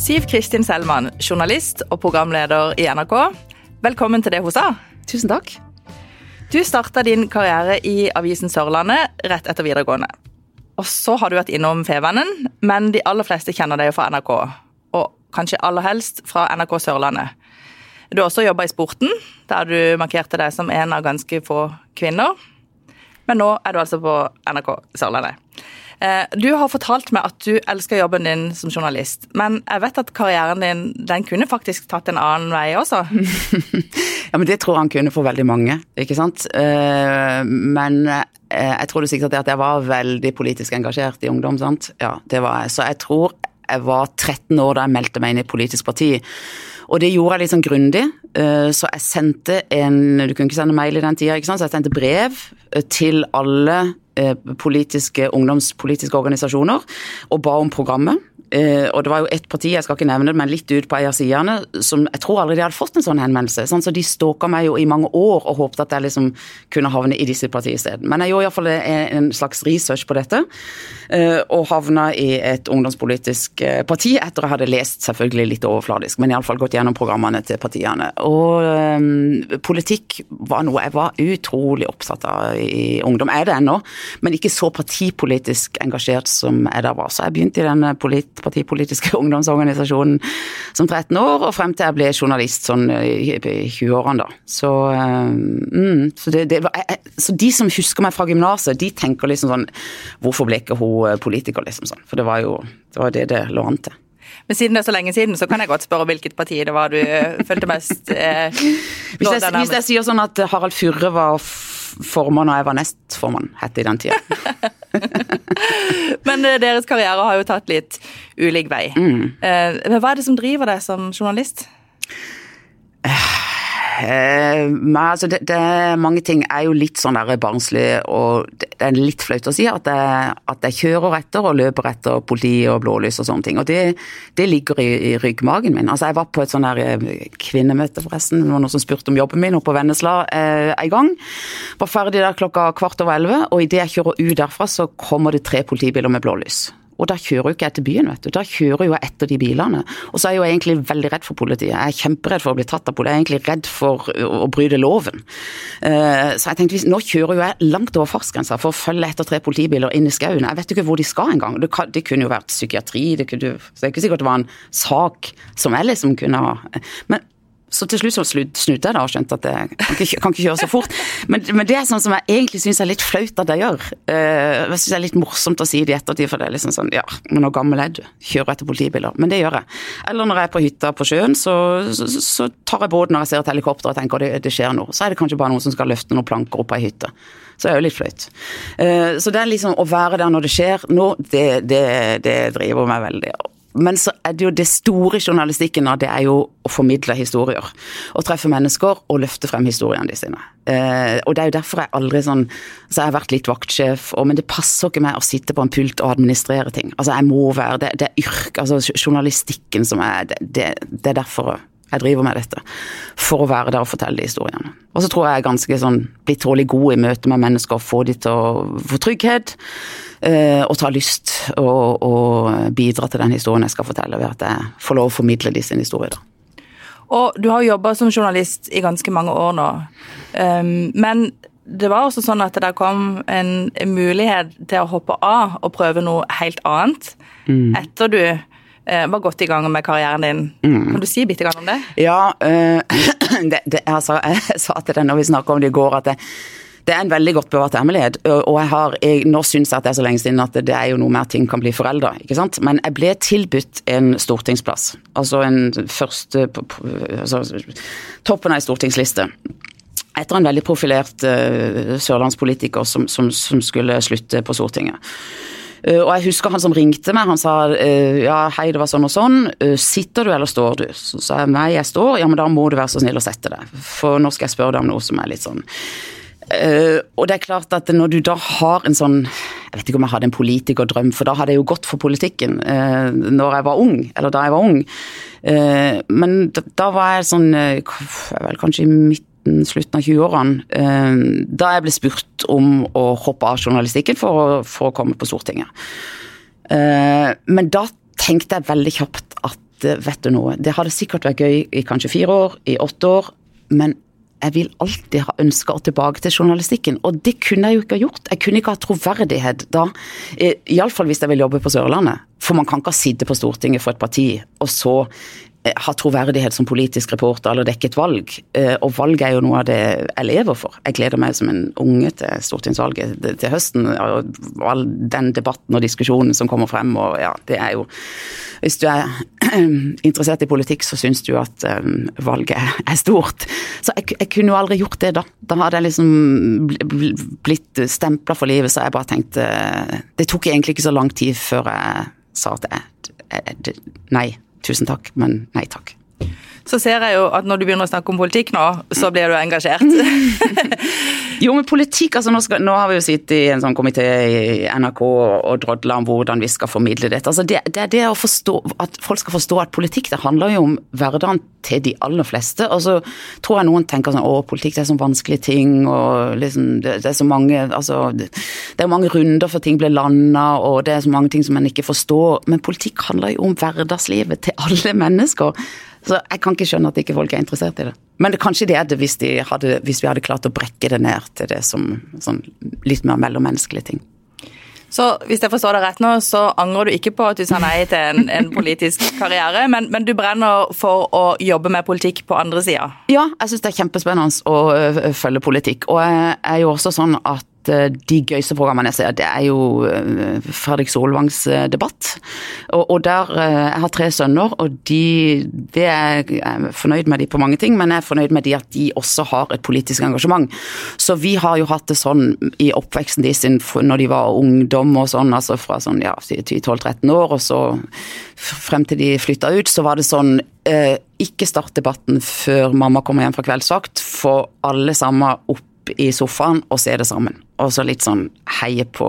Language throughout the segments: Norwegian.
Siv Kristin Selman, journalist og programleder i NRK. Velkommen til det hun sa. Tusen takk. Du starta din karriere i avisen Sørlandet rett etter videregående. Og så har du vært innom Fevennen, men de aller fleste kjenner deg fra NRK. Og kanskje aller helst fra NRK Sørlandet. Du har også jobba i sporten, der du markerte deg som en av ganske få kvinner. Men nå er du altså på NRK Sørlandet. Eh, du har fortalt meg at du elsker jobben din som journalist, men jeg vet at karrieren din den kunne faktisk tatt en annen vei også? ja, men det tror jeg han kunne for veldig mange, ikke sant. Eh, men eh, jeg tror du sikkert at jeg var veldig politisk engasjert i ungdom, sant. Ja, det var jeg. Så jeg tror jeg var 13 år da jeg meldte meg inn i politisk parti. Og det gjorde jeg litt sånn grundig. Så jeg sendte en Du kunne ikke sende mail i den tida, så jeg sendte brev til alle Eh, politiske ungdomspolitiske organisasjoner og ba om programmet. Eh, og det var jo ett parti, jeg skal ikke nevne det, men litt ut på en av som jeg tror aldri de hadde fått en sånn henvendelse. Sånn, så de stalka meg jo i mange år og håpet at jeg liksom kunne havne i disse partiene isteden. Men jeg gjorde iallfall en slags research på dette, eh, og havna i et ungdomspolitisk parti etter jeg hadde lest selvfølgelig litt overfladisk, men iallfall gått gjennom programmene til partiene. Og um, politikk var noe jeg var utrolig opptatt av i ungdom. Er det ennå, men ikke så partipolitisk engasjert som jeg da var. Så jeg begynte i denne polit partipolitiske ungdomsorganisasjonen som 13 år, og frem til jeg ble journalist sånn i 20-årene, da. Så, mm, så, det, det var, så, de som husker meg fra gymnaset, de tenker liksom sånn Hvorfor ble ikke hun politiker, liksom sånn. For det var jo det var det det lå an til. Men siden det er så lenge siden, så kan jeg godt spørre hvilket parti det var du følte mest eh, hvis, jeg, hvis jeg sier sånn at Harald Furre var formann og jeg var nestformann, het det i den tida. Men eh, deres karriere har jo tatt litt ulik vei. Mm. Eh, hva er det som driver deg som journalist? Eh, men altså det, det, mange ting er jo litt sånn der barnslig, og det er litt flaut å si at jeg, at jeg kjører etter og løper etter politi og blålys og sånne ting. Og det, det ligger i, i, ryggmagen min. Altså jeg var på et sånn der eh, kvinnemøte, forresten. Det var noen som spurte om jobben min oppe på Vennesla eh, en gang. Var ferdig der klokka kvart over elleve, og idet jeg kjører ut derfra, så kommer det tre politibiler med blålys. Og da kjører jo ikke jeg til byen, vet du. Da kjører jo jeg etter de bilene. Og så er jeg jo egentlig veldig redd for politiet. Jeg er kjemperedd for å bli tatt av politiet. Jeg er egentlig redd for å bryte loven. Eh, så jeg tenkte, nå kjører jo jeg langt over fartsgrensa for å følge etter tre politibiler inn i skauen. Jeg vet jo ikke hvor de skal engang. Det, det kunne jo vært psykiatri, det, kunne, så det er ikke sikkert det var en sak som jeg liksom kunne ha Men så til slutt så snudde jeg da og skjønte at jeg kan ikke, kan ikke kjøre så fort. Men, men, det er sånn som jeg egentlig syns er litt flaut at jeg gjør. Uh, jeg syns det er litt morsomt å si det i ettertid, for det er liksom sånn ja, men hvor gammel er du? Kjører etter politibiler. Men det gjør jeg. Eller når jeg er på hytta på sjøen, så, så, så tar jeg båten når jeg ser et helikopter og tenker det, det, skjer noe. Så er det kanskje bare noen som skal løfte noen planker opp på ei hytte. Så det er jo litt flaut. Uh, så det er liksom å være der når det skjer nå, det, det, det driver meg veldig. Men så er det jo det store journalistikken det er jo å formidle historier. Å treffe mennesker og løfte frem historiene de sine. Eh, og det er jo derfor jeg aldri sånn Så jeg har vært litt vaktsjef, og, men det passer ikke meg å sitte på en pult og administrere ting. Altså jeg må være Det, det er yrk, altså journalistikken som er det, det, det er derfor jeg driver med dette. For å være der og fortelle de historiene. Og så tror jeg jeg er ganske sånn blitt tålelig god i møte med mennesker, få de til å få trygghet Eh, og ta lyst og, og bidra til den historien jeg skal fortelle, ved at jeg får lov å formidle de sin historie. Og du har jobba som journalist i ganske mange år nå. Um, men det var også sånn at det kom en, mulighet til å hoppe av og prøve noe helt annet mm. etter du var godt i gang med karrieren din. Mm. Kan du si bitte grann om det? Ja, uh, det, det, altså, jeg sa til deg når vi snakka om det i går, at det, det er en veldig godt bevart hemmelighet. Og jeg har, jeg, nå syns jeg at det er så lenge siden at det er jo noe mer ting kan bli forelda. Men jeg ble tilbudt en stortingsplass. Altså en første altså, Toppen av ei stortingsliste. Etter en veldig profilert uh, sørlandspolitiker som, som, som skulle slutte på Stortinget. Uh, og jeg husker han som ringte meg, han sa uh, ja, hei, det var sånn og sånn. Uh, sitter du eller står du? Så sa jeg nei, jeg står. Ja, men da må du være så snill å sette deg. For nå skal jeg spørre deg om noe som er litt sånn og det er klart at når du da har en sånn Jeg vet ikke om jeg hadde en politikerdrøm, for da hadde jeg jo gått for politikken når jeg var ung, eller da jeg var ung. Men da, da, var jeg sånn jeg vel kanskje i midten, slutten av 20-årene, da jeg ble spurt om å hoppe av journalistikken for, for å komme på Stortinget. men da tenkte jeg veldig kjapt at vet du noe, det hadde sikkert vært gøy i kanskje fire år, i åtte år, men jeg vil alltid ha ønska å tilbake til journalistikken, og det kunne jeg jo ikke ha gjort. Jeg kunne ikke ha troverdighet da, iallfall hvis jeg vil jobbe på Sørlandet. For man kan ikke ha sittet på Stortinget for et parti, og så Eh, ha troverdighet som politisk reporter eller dekke et valg. Eh, og valg er jo noe av det jeg lever for. Jeg gleder meg som en unge til stortingsvalget til høsten. Og all den debatten og diskusjonen som kommer frem. og ja, det er jo Hvis du er interessert i politikk, så syns du at um, valget er stort. Så jeg, jeg, kunne jo aldri gjort det da. Da hadde jeg liksom blitt stempla for livet, så jeg bare tenkte Det tok egentlig ikke så lang tid før jeg sa at jeg, nei tusen takk, men nei takk. Så ser jeg jo at når du begynner å snakke om politikk nå, så blir du engasjert. jo, men politikk altså nå, skal, nå, har vi jo sittet i en sånn komité i NRK og, og drodla om hvordan vi skal formidle dette. Altså det, det det å forstå, at folk skal forstå at politikk det handler jo om hverdagen til de aller fleste. Og så tror jeg noen tenker sånn å, politikk det er sånn vanskelige ting, og liksom det, det er så mange altså det, er mange runder før ting blir landa, og det er så mange ting som en ikke forstår. Men politikk handler jo om hverdagslivet til alle mennesker. Så jeg kan ikke skjønne at ikke folk er interessert i det. Men det, kanskje det er det hvis, de hadde, hvis vi hadde klart å brekke det ned til det som sånn litt mer mellommenneskelige ting. Så hvis jeg forstår deg rett nå, så angrer du ikke på at du sa nei til en, en politisk karriere, men, men, du brenner for å jobbe med politikk på andre sida? Ja, jeg syns det er kjempespennende å følge politikk. Og jeg er jo også sånn at de gøyeste programmene jeg ser, det er jo eh, Fredrik Solvangs eh, debatt. Og, og, der Jeg har tre sønner, og de det er, Jeg er fornøyd med de på mange ting, men jeg er fornøyd med de at de også har et politisk engasjement. Så vi har jo hatt det sånn i oppveksten de sin når de var ungdom og sånn, altså fra sånn ja, 12-13 år, og så frem til de flytta ut, så var det sånn eh, ikke start debatten før mamma kommer hjem fra kveldsvakt, Få alle sammen opp i sofaen og se det sammen. Og så litt sånn heie på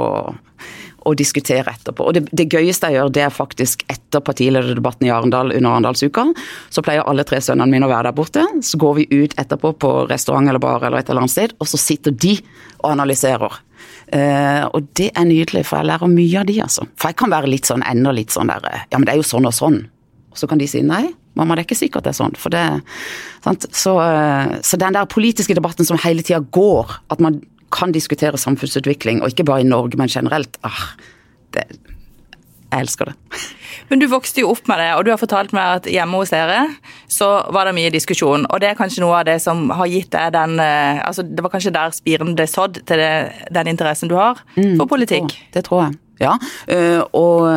og diskutere etterpå. Og det, det, gøyeste jeg gjør, det er faktisk etter partilederdebatten i Arendal under Arendalsuka. Så pleier alle tre sønnene mine å være der borte. Så går vi ut etterpå på restaurant eller bar eller et eller annet sted, og så sitter de og analyserer. Uh, og det er nydelig, for jeg lærer mye av de, altså. For jeg kan være litt sånn, enda litt sånn der Ja, men det er jo sånn og sånn. Og så kan de si nei, mamma, det er ikke sikkert det er sånn. For det, så, eh, så, den der politiske debatten som hele tida går, at man kan diskutere samfunnsutvikling, og ikke bare i Norge, men generelt, ah, det, jeg elsker det. Men du vokste jo opp med det, og du har fortalt meg at hjemme hos dere så var det mye diskusjon. Og det er kanskje noe av det som har gitt deg den eh, altså Det var kanskje der spiren ble sådd til det, den interessen du har mm, for politikk? Det tror jeg. Ja. Uh, og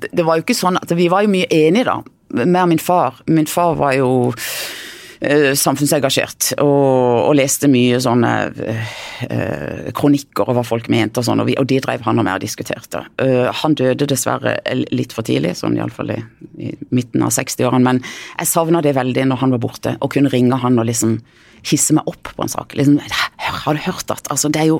det var jo ikke sånn at Vi var jo mye enige, da. Med min far. Min far var jo uh, samfunnsengasjert og, og, leste mye sånne uh, kronikker over folk mente og sånn, og, og de drev han og meg og diskuterte. Uh, han døde dessverre litt for tidlig, sånn iallfall i, i midten av 60-årene, men jeg savna det veldig når han var borte, å kunne ringe han og liksom hisse meg opp på en sak. Liksom, har du hørt at Altså, det er jo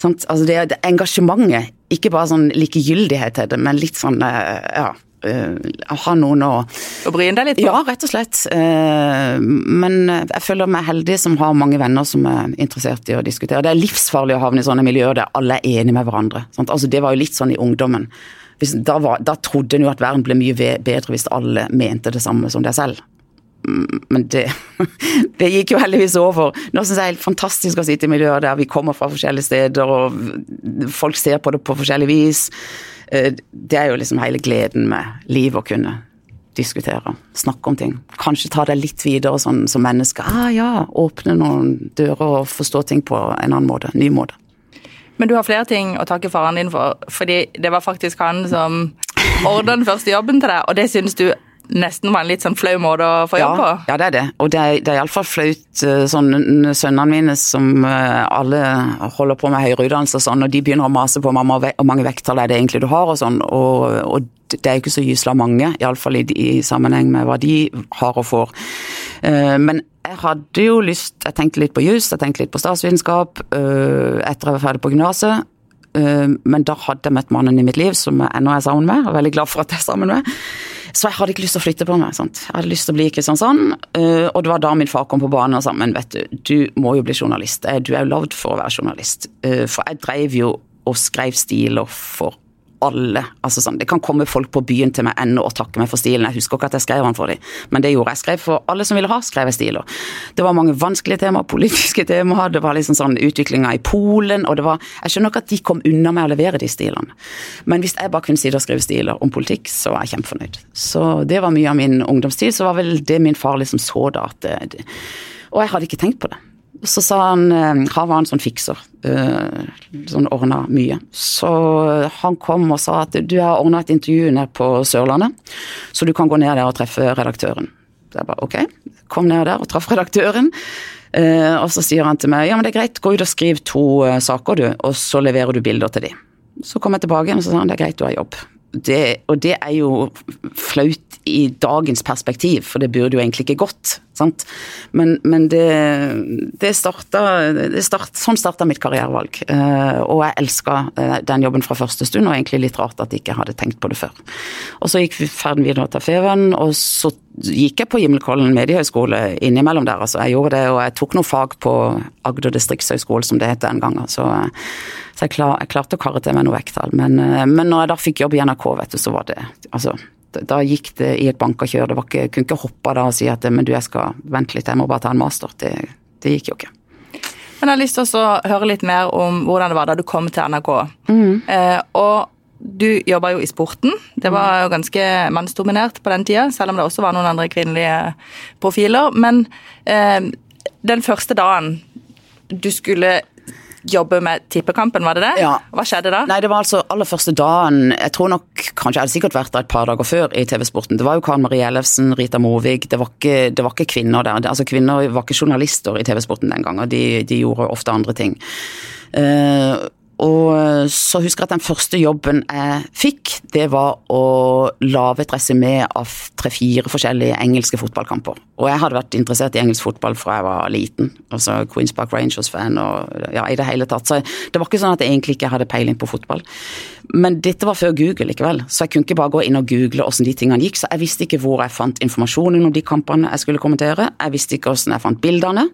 sant, altså det, det engasjementet, ikke bare sånn likegyldighet til det, men litt sånn ja uh, ha noen å Å bryne deg litt på? Ja, rett og slett. Uh, men jeg føler meg heldig som har mange venner som er interessert i å diskutere. Det er livsfarlig å havne i sånne miljøer der alle er enige med hverandre. Altså, det var jo litt sånn i ungdommen. Hvis, da, var, da, trodde en jo at verden ble mye bedre hvis alle mente det samme som deg selv. Mm, men det, det gikk jo heldigvis over. Nå syns jeg det er fantastisk å sitte i miljøer der vi kommer fra forskjellige steder, og folk ser på det på forskjellig vis. Eh, det er jo liksom hele gleden med livet å kunne diskutere, snakke om ting. Kanskje ta det litt videre sånn som menneske. Ah, ja, åpne noen dører og forstå ting på en annen måte. Ny måte. Men du har flere ting å takke faren din for, fordi det var faktisk han som ordna den første jobben til deg, og det syns du nesten var en litt sånn flau måte å få jobb på? Ja, det er det. Og det er, det er iallfall flaut eh, sånn sønnene mine som eh, alle holder på med høyere utdannelse og sånn, og de begynner å mase på mamma hvor mange vekttall er det egentlig du har og sånn, og, og det er jo ikke så gysla mange, iallfall i, i sammenheng med hva de har og får. Eh, men jeg hadde jo lyst Jeg tenkte litt på jus, jeg tenkte litt på statsvitenskap etter jeg var ferdig på gymnaset. Men da hadde jeg møtt mannen i mitt liv som jeg ennå er sammen med, og er veldig glad for at jeg er sammen med. Så jeg hadde ikke lyst til å flytte på meg. Sant? Jeg hadde lyst til å bli Kristiansand, uh, og det var da min far kom på banen og sa men vet du, du må jo bli journalist. Du er jo lagd for å være journalist. Uh, for jeg drev jo og skrev stiler for alle. Altså sånn, Det kan komme folk på byen til meg ennå og takke meg for stilen. Jeg husker ikke at jeg skrev den for dem, men det gjorde jeg. skrev for alle som ville ha, skrev jeg stiler. Det var mange vanskelige temaer, politiske temaer, det var liksom sånn utviklinga i Polen, og det var Jeg skjønner ikke at de kom unna med å levere de stilene. Men hvis jeg bare kunne sitte og skrive stiler om politikk, så var jeg kjempefornøyd. Så det var mye av min ungdomstid. Så var vel det min far liksom så da at det, Og jeg hadde ikke tenkt på det. Så sa han Han var en sånn fikser. Sånn ordna mye. Så han kom og sa at du har ordna et intervju nede på Sørlandet, så du kan gå ned der og treffe redaktøren. Så jeg bare ok. Kom ned der og traff redaktøren. Og så sier han til meg ja, men det er greit, gå ut og skriv to saker, du, og så leverer du bilder til de. Så kom jeg tilbake og så sa han det er greit, du har jobb. Det, og det er jo flaut i dagens perspektiv, for det burde jo egentlig ikke gått. Sant? Men, men det, det starta, det start, Sånn starta mitt karrierevalg. Uh, og jeg elska uh, den jobben fra første stund, og egentlig litt rart at jeg ikke hadde tenkt på det før. Og så gikk ferden videre til Feven, og så gikk jeg på Gimlekollen mediehøgskole innimellom der. altså Jeg gjorde det, og jeg tok noen fag på Agder distriktshøgskole, som det het den gangen. Så, så jeg, klar, jeg, klarte å karre til meg noe vekttall. Men, uh, men når jeg da fikk jobb i NRK, vet du, så var det altså da gikk det i et bankakjør. Det var ikke, kunne ikke hoppe da og si at men du, jeg skal vente litt, jeg må bare ta en master. Det, det gikk jo ikke. Men jeg har lyst til å høre litt mer om hvordan det var da du kom til NRK. Mm. Eh, og du jobba jo i sporten. Det var jo ganske mannsdominert på den tida, selv om det også var noen andre kvinnelige profiler. Men eh, den første dagen du skulle jobbe med tippekampen, var det det? Ja. Hva skjedde da? Nei, det var altså aller første dagen Jeg tror nok kanskje jeg hadde sikkert vært der et par dager før i TV-sporten. Det var jo Karen Marie Ellefsen, Rita Morvig. Det var ikke, det var ikke kvinner der. Altså Kvinner var ikke journalister i TV-sporten den gangen. De, de gjorde ofte andre ting. Uh, og så husker jeg at den første jobben jeg fikk, det var å lage et resymé av tre-fire forskjellige engelske fotballkamper. Og jeg hadde vært interessert i engelsk fotball fra jeg var liten. Altså Queens Park Rangers-fan og ja, i det hele tatt. Så det var ikke sånn at jeg egentlig ikke hadde peiling på fotball. Men dette var før Google likevel, så jeg kunne ikke bare gå inn og google hvordan de tingene gikk. Så jeg visste ikke hvor jeg fant informasjonen om de kampene jeg skulle kommentere. Jeg visste ikke hvordan jeg fant bildene.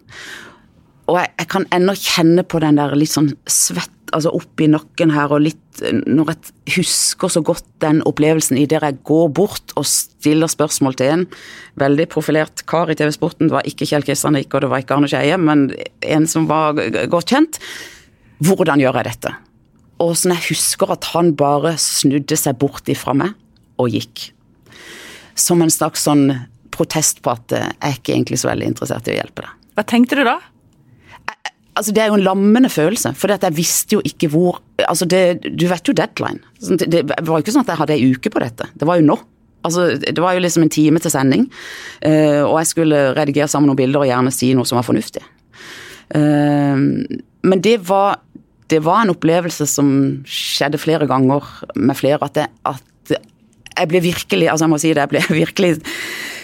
Og jeg, jeg kan ennå kjenne på den der litt sånn svett altså oppi nakken her og litt Når jeg husker så godt den opplevelsen i der jeg går bort og stiller spørsmål til en veldig profilert kar i TV-sporten, det var ikke Kjell Kristian Rike og det var ikke Arne Skeie, men en som var godt kjent. Hvordan gjør jeg dette? Og sånn jeg husker at han bare snudde seg bort ifra meg og gikk. Som en slags sånn protest på at jeg er ikke egentlig så veldig interessert i å hjelpe deg. Hva tenkte du da? Altså, det er jo en lammende følelse, for jeg visste jo ikke hvor altså det, Du vet jo deadline. Det var jo ikke sånn at jeg hadde ei uke på dette. Det var jo nå. Altså, det var jo liksom en time til sending, og jeg skulle redigere sammen noen bilder og gjerne si noe som var fornuftig. Men det var, det var en opplevelse som skjedde flere ganger med flere, at, jeg, at jeg ble virkelig altså jeg må si det, jeg ble virkelig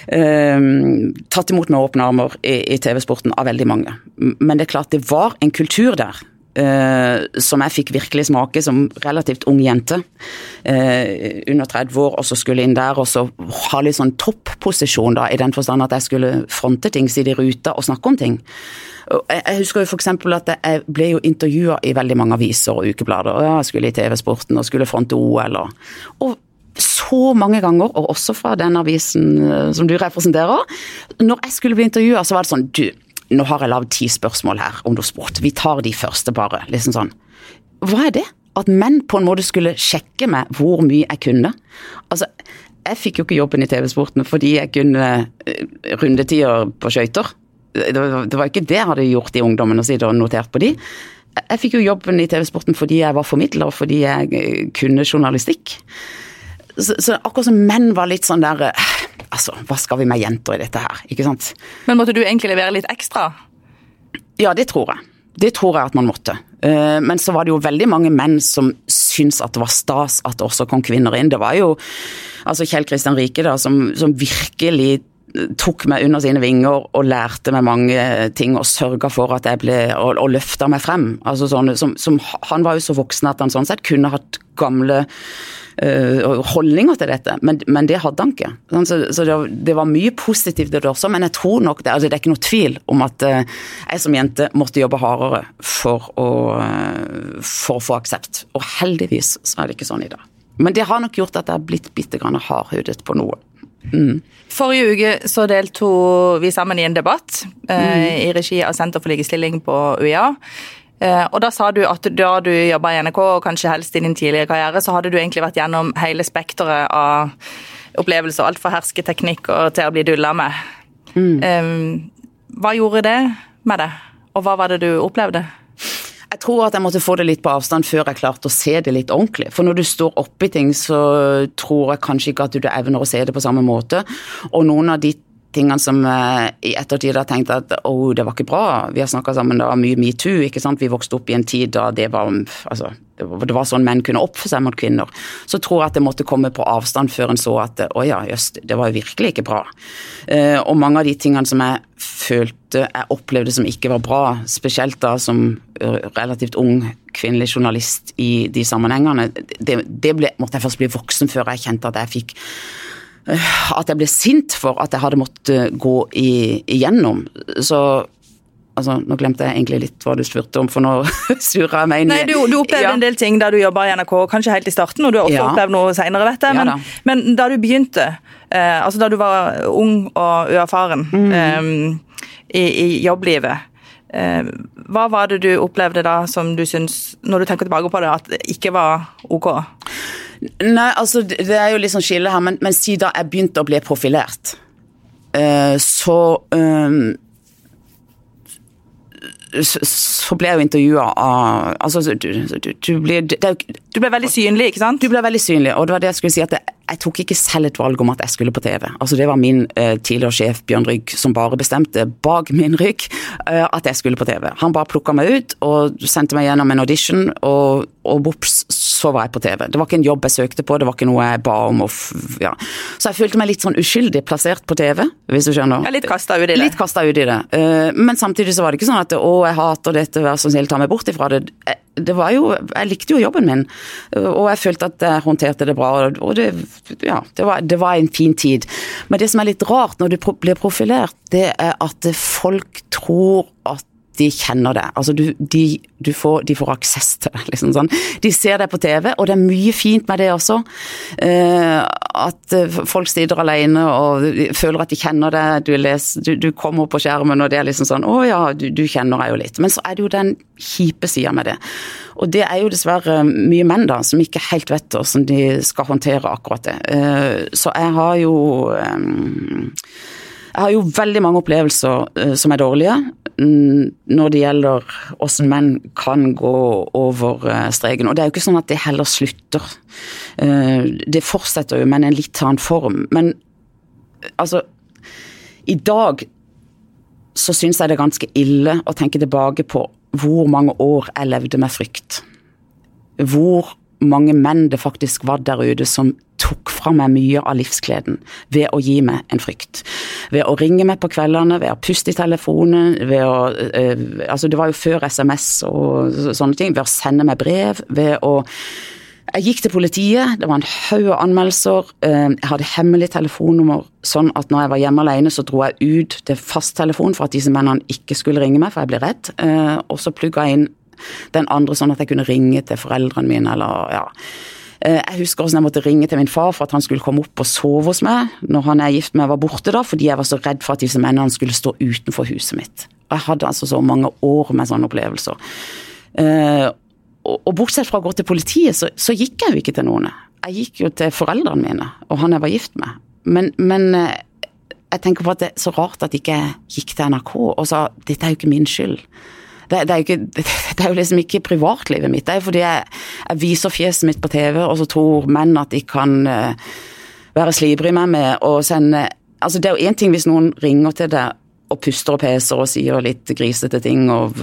tatt imot med åpne armer i, i TV-sporten av veldig mange. Men det er klart det var en kultur der. Uh, som jeg fikk virkelig smake som relativt ung jente. Uh, under 30 år, og så skulle inn der og så ha litt sånn topposisjon, da, i den forstand at jeg skulle fronte ting, sitte i ruta og snakke om ting. Jeg husker jo f.eks. at jeg ble jo intervjua i veldig mange aviser og ukeblader. og Jeg skulle i TV-sporten og skulle fronte OL. Og så mange ganger, og også fra den avisen som du representerer. Når jeg skulle bli intervjua, så var det sånn Du, nå har jeg lagd ti spørsmål her om noe sport. Vi tar de første, bare. Liksom sånn. Hva er det? At menn på en måte skulle sjekke meg hvor mye jeg kunne. Altså, jeg fikk jo ikke jobben i TV-sporten fordi jeg kunne rundetider på skøyter. Det, var ikke det jeg hadde gjort i ungdommen, og notert på de. Jeg fikk jo jobben i TV-sporten fordi jeg var formidler, fordi jeg kunne journalistikk. Så, så, akkurat som menn var litt sånn der Altså, hva skal vi med jenter i dette her? Ikke sant? Men måtte du egentlig levere litt ekstra? Ja, det tror jeg. Det tror jeg at man måtte. Men så var det jo veldig mange menn som syntes at det var stas at det også kom kvinner inn. Det var jo altså Kjell Kristian Rike da, som, som virkelig tok meg under sine vinger og lærte meg mange ting og sørga for at jeg ble og, og løfta meg frem. Altså sånn, som, som, han var jo så voksen at han sånn sett kunne hatt gamle holdninger til dette, men, men, det hadde han ikke. Sånn, så, så det, det, var mye positivt det også, men jeg tror nok det, altså det er ikke noe tvil om at uh, jeg som jente måtte jobbe hardere for å, uh, for å få aksept. Og heldigvis så er det ikke sånn i dag. Men det har nok gjort at jeg har blitt bitte grann hardhudet på noe. Mm. Forrige uke så deltok vi sammen i en debatt eh, mm. i regi av Senter for likestilling på UiA. Eh, og Da sa du at da du jobba i NRK, og kanskje helst i din tidligere karriere, så hadde du egentlig vært gjennom hele spekteret av opplevelser. Alt fra hersketeknikk til å bli dulla med. Mm. Hva gjorde det med deg, og hva var det du opplevde? Jeg tror at jeg måtte få det litt på avstand før jeg klarte å se det litt ordentlig. For når du står oppi ting, så tror jeg kanskje ikke at du evner å se det på samme måte. Og noen av de tingene som jeg i ettertid har tenkt at å, oh, det var ikke bra. Vi har snakka sammen, det var mye metoo. ikke sant? Vi vokste opp i en tid da det var altså, det var sånn menn kunne oppføre seg mot kvinner. Så tror jeg at det måtte komme på avstand før en så at å ja, jøss, det var jo virkelig ikke bra. Eh, og mange av de tingene som jeg følte jeg opplevde som ikke var bra, spesielt da som eh, relativt ung kvinnelig journalist i de sammenhengene, det, det ble, måtte jeg først bli voksen før jeg kjente at jeg fikk at jeg ble sint for at jeg hadde måttet gå igjennom. Så Altså, Nå glemte jeg egentlig litt hva du spurte om, for nå surra jeg meg inn i Nei, Du, du opplevde ja. en del ting da du jobba i NRK, kanskje helt i starten, og du har også ja. opplevd noe seinere, vet jeg. Men, ja, da. men, da du begynte, eh, altså da du var ung og uerfaren mm. eh, i, i, jobblivet, eh, hva var det du opplevde da som du syns, når du tenker tilbake på det, at det ikke var OK? Nei, altså det er jo litt sånn skille her, men, men siden jeg begynte å bli profilert, uh, så um, så ble jeg jo intervjua av altså, du, du, du, ble, det, du, ble, veldig synlig, ikke sant? Du ble veldig synlig, og det var det jeg skulle si. at det, jeg tok ikke selv et valg om at jeg skulle på TV. Altså Det var min eh, tidligere sjef Bjørn Rygg som bare bestemte, bak min rygg, eh, at jeg skulle på TV. Han bare plukka meg ut og sendte meg gjennom en audition, og, og bops, så var jeg på TV. Det var ikke en jobb jeg søkte på, det var ikke noe jeg ba om. ja. Så jeg følte meg litt sånn uskyldig plassert på TV, hvis du skjønner. Ja, litt kasta ut i det. Litt kasta ut i det. Eh, men samtidig så var det ikke sånn at å, jeg hater dette, vær så snill, ta meg bort ifra det. Det var jo Jeg likte jo jobben min, og jeg følte at jeg håndterte det bra. Og det, ja, det var, det var en fin tid. Men det som er litt rart når du blir profilert, det er at folk tror at de kjenner det. Altså du, de, du får, de får aksess til det. Liksom sånn. De ser det på TV, og det er mye fint med det også. Eh, at eh, folk sitter alene og føler at de kjenner det. Du, du, du kommer på skjermen, og det er liksom sånn Å ja, du, du kjenner jeg jo litt. Men så er det jo den kjipe sida med det. Og det er jo dessverre mye menn da, som ikke helt vet hvordan de skal håndtere akkurat det. Eh, så jeg har jo um, jeg har jo veldig mange opplevelser uh, som er dårlige når det gjelder hvordan menn kan gå over uh, streken. Og det er jo ikke sånn at det heller slutter. Uh, det fortsetter jo, men i en litt annen form. Men altså I dag så syns jeg det er ganske ille å tenke tilbake på hvor mange år jeg levde med frykt. Hvor mange menn det faktisk var der ute som tok fra meg mye av livsgleden ved å gi meg en frykt. Ved å ringe meg på kveldene, ved å puste i telefonen, ved å øh, Altså, det var jo før SMS og sånne ting. Ved å sende meg brev, ved å jeg gikk til politiet, det var en haug av anmeldelser. Eh, jeg hadde hemmelig telefonnummer, sånn at når jeg var hjemme alene, så dro jeg ut til fasttelefon for at disse mennene ikke skulle ringe meg, for jeg ble redd. Eh, og så plugga jeg inn den andre sånn at jeg kunne ringe til foreldrene mine, eller ja. Eh, jeg husker også jeg måtte ringe til min far for at han skulle komme opp og sove hos meg når han er gift med var borte, da, fordi jeg var så redd for at disse mennene skulle stå utenfor huset mitt. Og jeg hadde altså så mange år med sånne opplevelser. Uh, og, bortsett fra å gå til politiet, så, så, gikk jeg jo ikke til noen. Jeg gikk jo til foreldrene mine og han jeg var gift med. Men, men uh, jeg tenker på at det er så rart at jeg ikke gikk til NRK og sa dette er jo ikke min skyld det, det, er ikke, det, er jo liksom ikke privatlivet mitt. Det er fordi jeg, jeg, viser fjeset mitt på TV, og så tror menn at de kan uh, være slibrige med meg og sende Altså, det er jo én ting hvis noen ringer til deg og puster og peser og sier litt grisete ting, og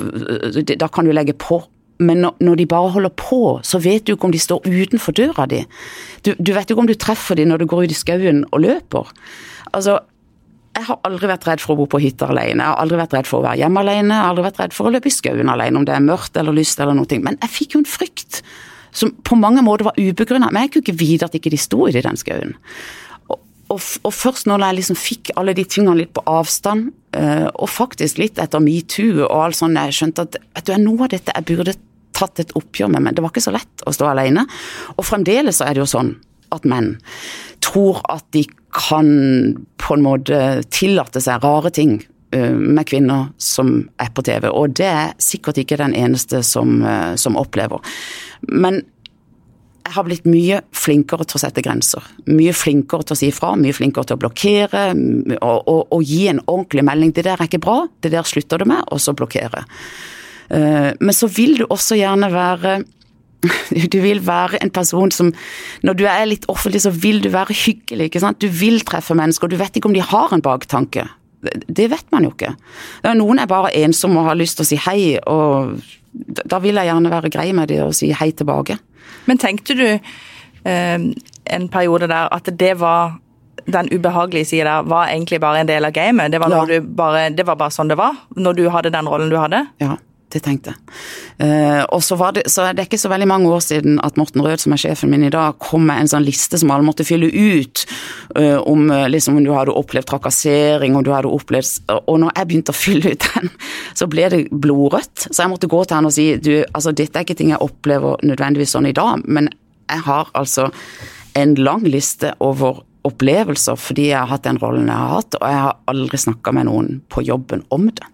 da kan du legge på. Men når de bare holder på, så vet du ikke om de står utenfor døra di. Du, du vet ikke om du treffer dem når du går ut i skauen og løper. Altså, jeg har aldri vært redd for å bo på hytta alene. Jeg har aldri vært redd for å være hjemme alene. Jeg har aldri vært redd for å løpe i skauen alene, om det er mørkt eller lyst eller noe. Men jeg fikk jo en frykt som på mange måter var ubegrunna. Men jeg kunne ikke vite at ikke de sto i den skauen. Og, og, og, først når jeg liksom fikk alle de tingene litt på avstand, uh, og faktisk litt etter metoo og alt sånt, jeg skjønte at vet du, noe av dette jeg burde tatt et oppgjør med, men det var ikke så lett å stå alene. Og fremdeles så er det jo sånn at menn tror at de kan på en måte tillate seg rare ting eh, med kvinner som er på TV, og det er sikkert ikke den eneste som, eh, som opplever. Men jeg har blitt mye flinkere til å sette grenser. Mye flinkere til å si ifra, mye flinkere til å blokkere og, og, og, gi en ordentlig melding. Det der er ikke bra, det der slutter du med, og så blokkere. Eh, men så vil du også gjerne være du vil være en person som Når du er litt offentlig, så vil du være hyggelig. ikke sant? Du vil treffe mennesker. Du vet ikke om de har en baktanke. Det vet man jo ikke. Noen er bare ensomme og har lyst til å si hei, og da vil jeg gjerne være grei med dem og si hei tilbake. Men tenkte du eh, en periode der at det var den ubehagelige sida der var egentlig bare en del av gamet? Det var, ja. bare, det var bare sånn det var, når du hadde den rollen du hadde? Ja det tenkte jeg. Uh, og så, var det, så det ikke så veldig mange år siden at Morten Rød, som er sjefen min i dag, kom med en sånn liste som alle måtte fylle ut uh, om uh, liksom, om du hadde opplevd trakassering, om du hadde opplevd Og når jeg begynte å fylle ut den, så ble det blodrødt. Så jeg måtte gå til han og si du, altså dette er ikke ting jeg opplever nødvendigvis sånn i dag, men jeg har altså en lang liste over opplevelser fordi jeg har hatt den rollen jeg har hatt, og jeg har aldri snakka med noen på jobben om det.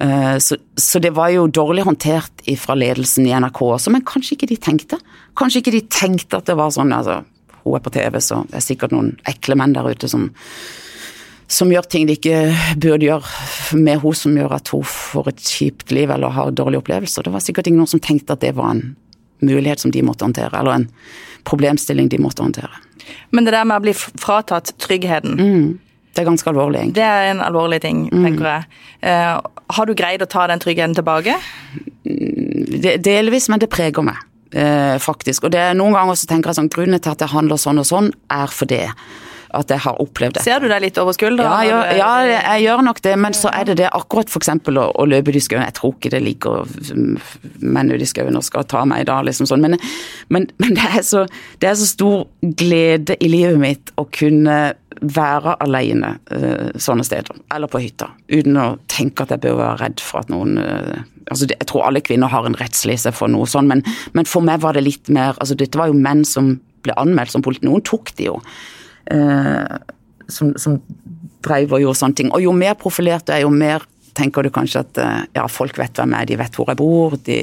Eh, så, så, det var jo dårlig håndtert fra ledelsen i NRK også, men kanskje ikke de tenkte. Kanskje ikke de tenkte at det var sånn altså, Hun er på TV, så det er sikkert noen ekle menn der ute som, som gjør ting de ikke burde gjøre med hun som gjør at hun får et kjipt liv eller har dårlige opplevelser. Det var sikkert ingen som tenkte at det var en mulighet som de måtte håndtere, eller en problemstilling de måtte håndtere. Men det der med å bli fratatt tryggheten, mm. Det er ganske alvorlig, egentlig. Det er en alvorlig ting, mm. tenker jeg. Uh, har du greid å ta den tryggheten tilbake? Mm, delvis, men det preger meg. Uh, faktisk. Og det er noen ganger så tenker jeg sånn Grunnen til at jeg handler sånn og sånn, er for det at jeg har opplevd det. Ser du deg litt over skuldra? Ja, ja, ja, jeg gjør nok det, men så er det det akkurat f.eks. Å, å løpe i skauen. Jeg tror ikke det ligger menn ute i skauen og skal ta meg da, liksom sånn. Men, men, men det, er så, det, er så, stor glede i livet mitt å kunne være alene uh, sånne steder, eller på hytta, uten å tenke at jeg bør være redd for at noen uh, altså Jeg tror alle kvinner har en rettslese for noe sånn, men, men, for meg var det litt mer altså Dette var jo menn som ble anmeldt som politi. Noen tok de jo eh, som, som drev og gjorde sånne ting. Og jo mer profilert du er, jo mer tenker du kanskje at eh, ja, folk vet hvem jeg er, de vet hvor jeg bor, de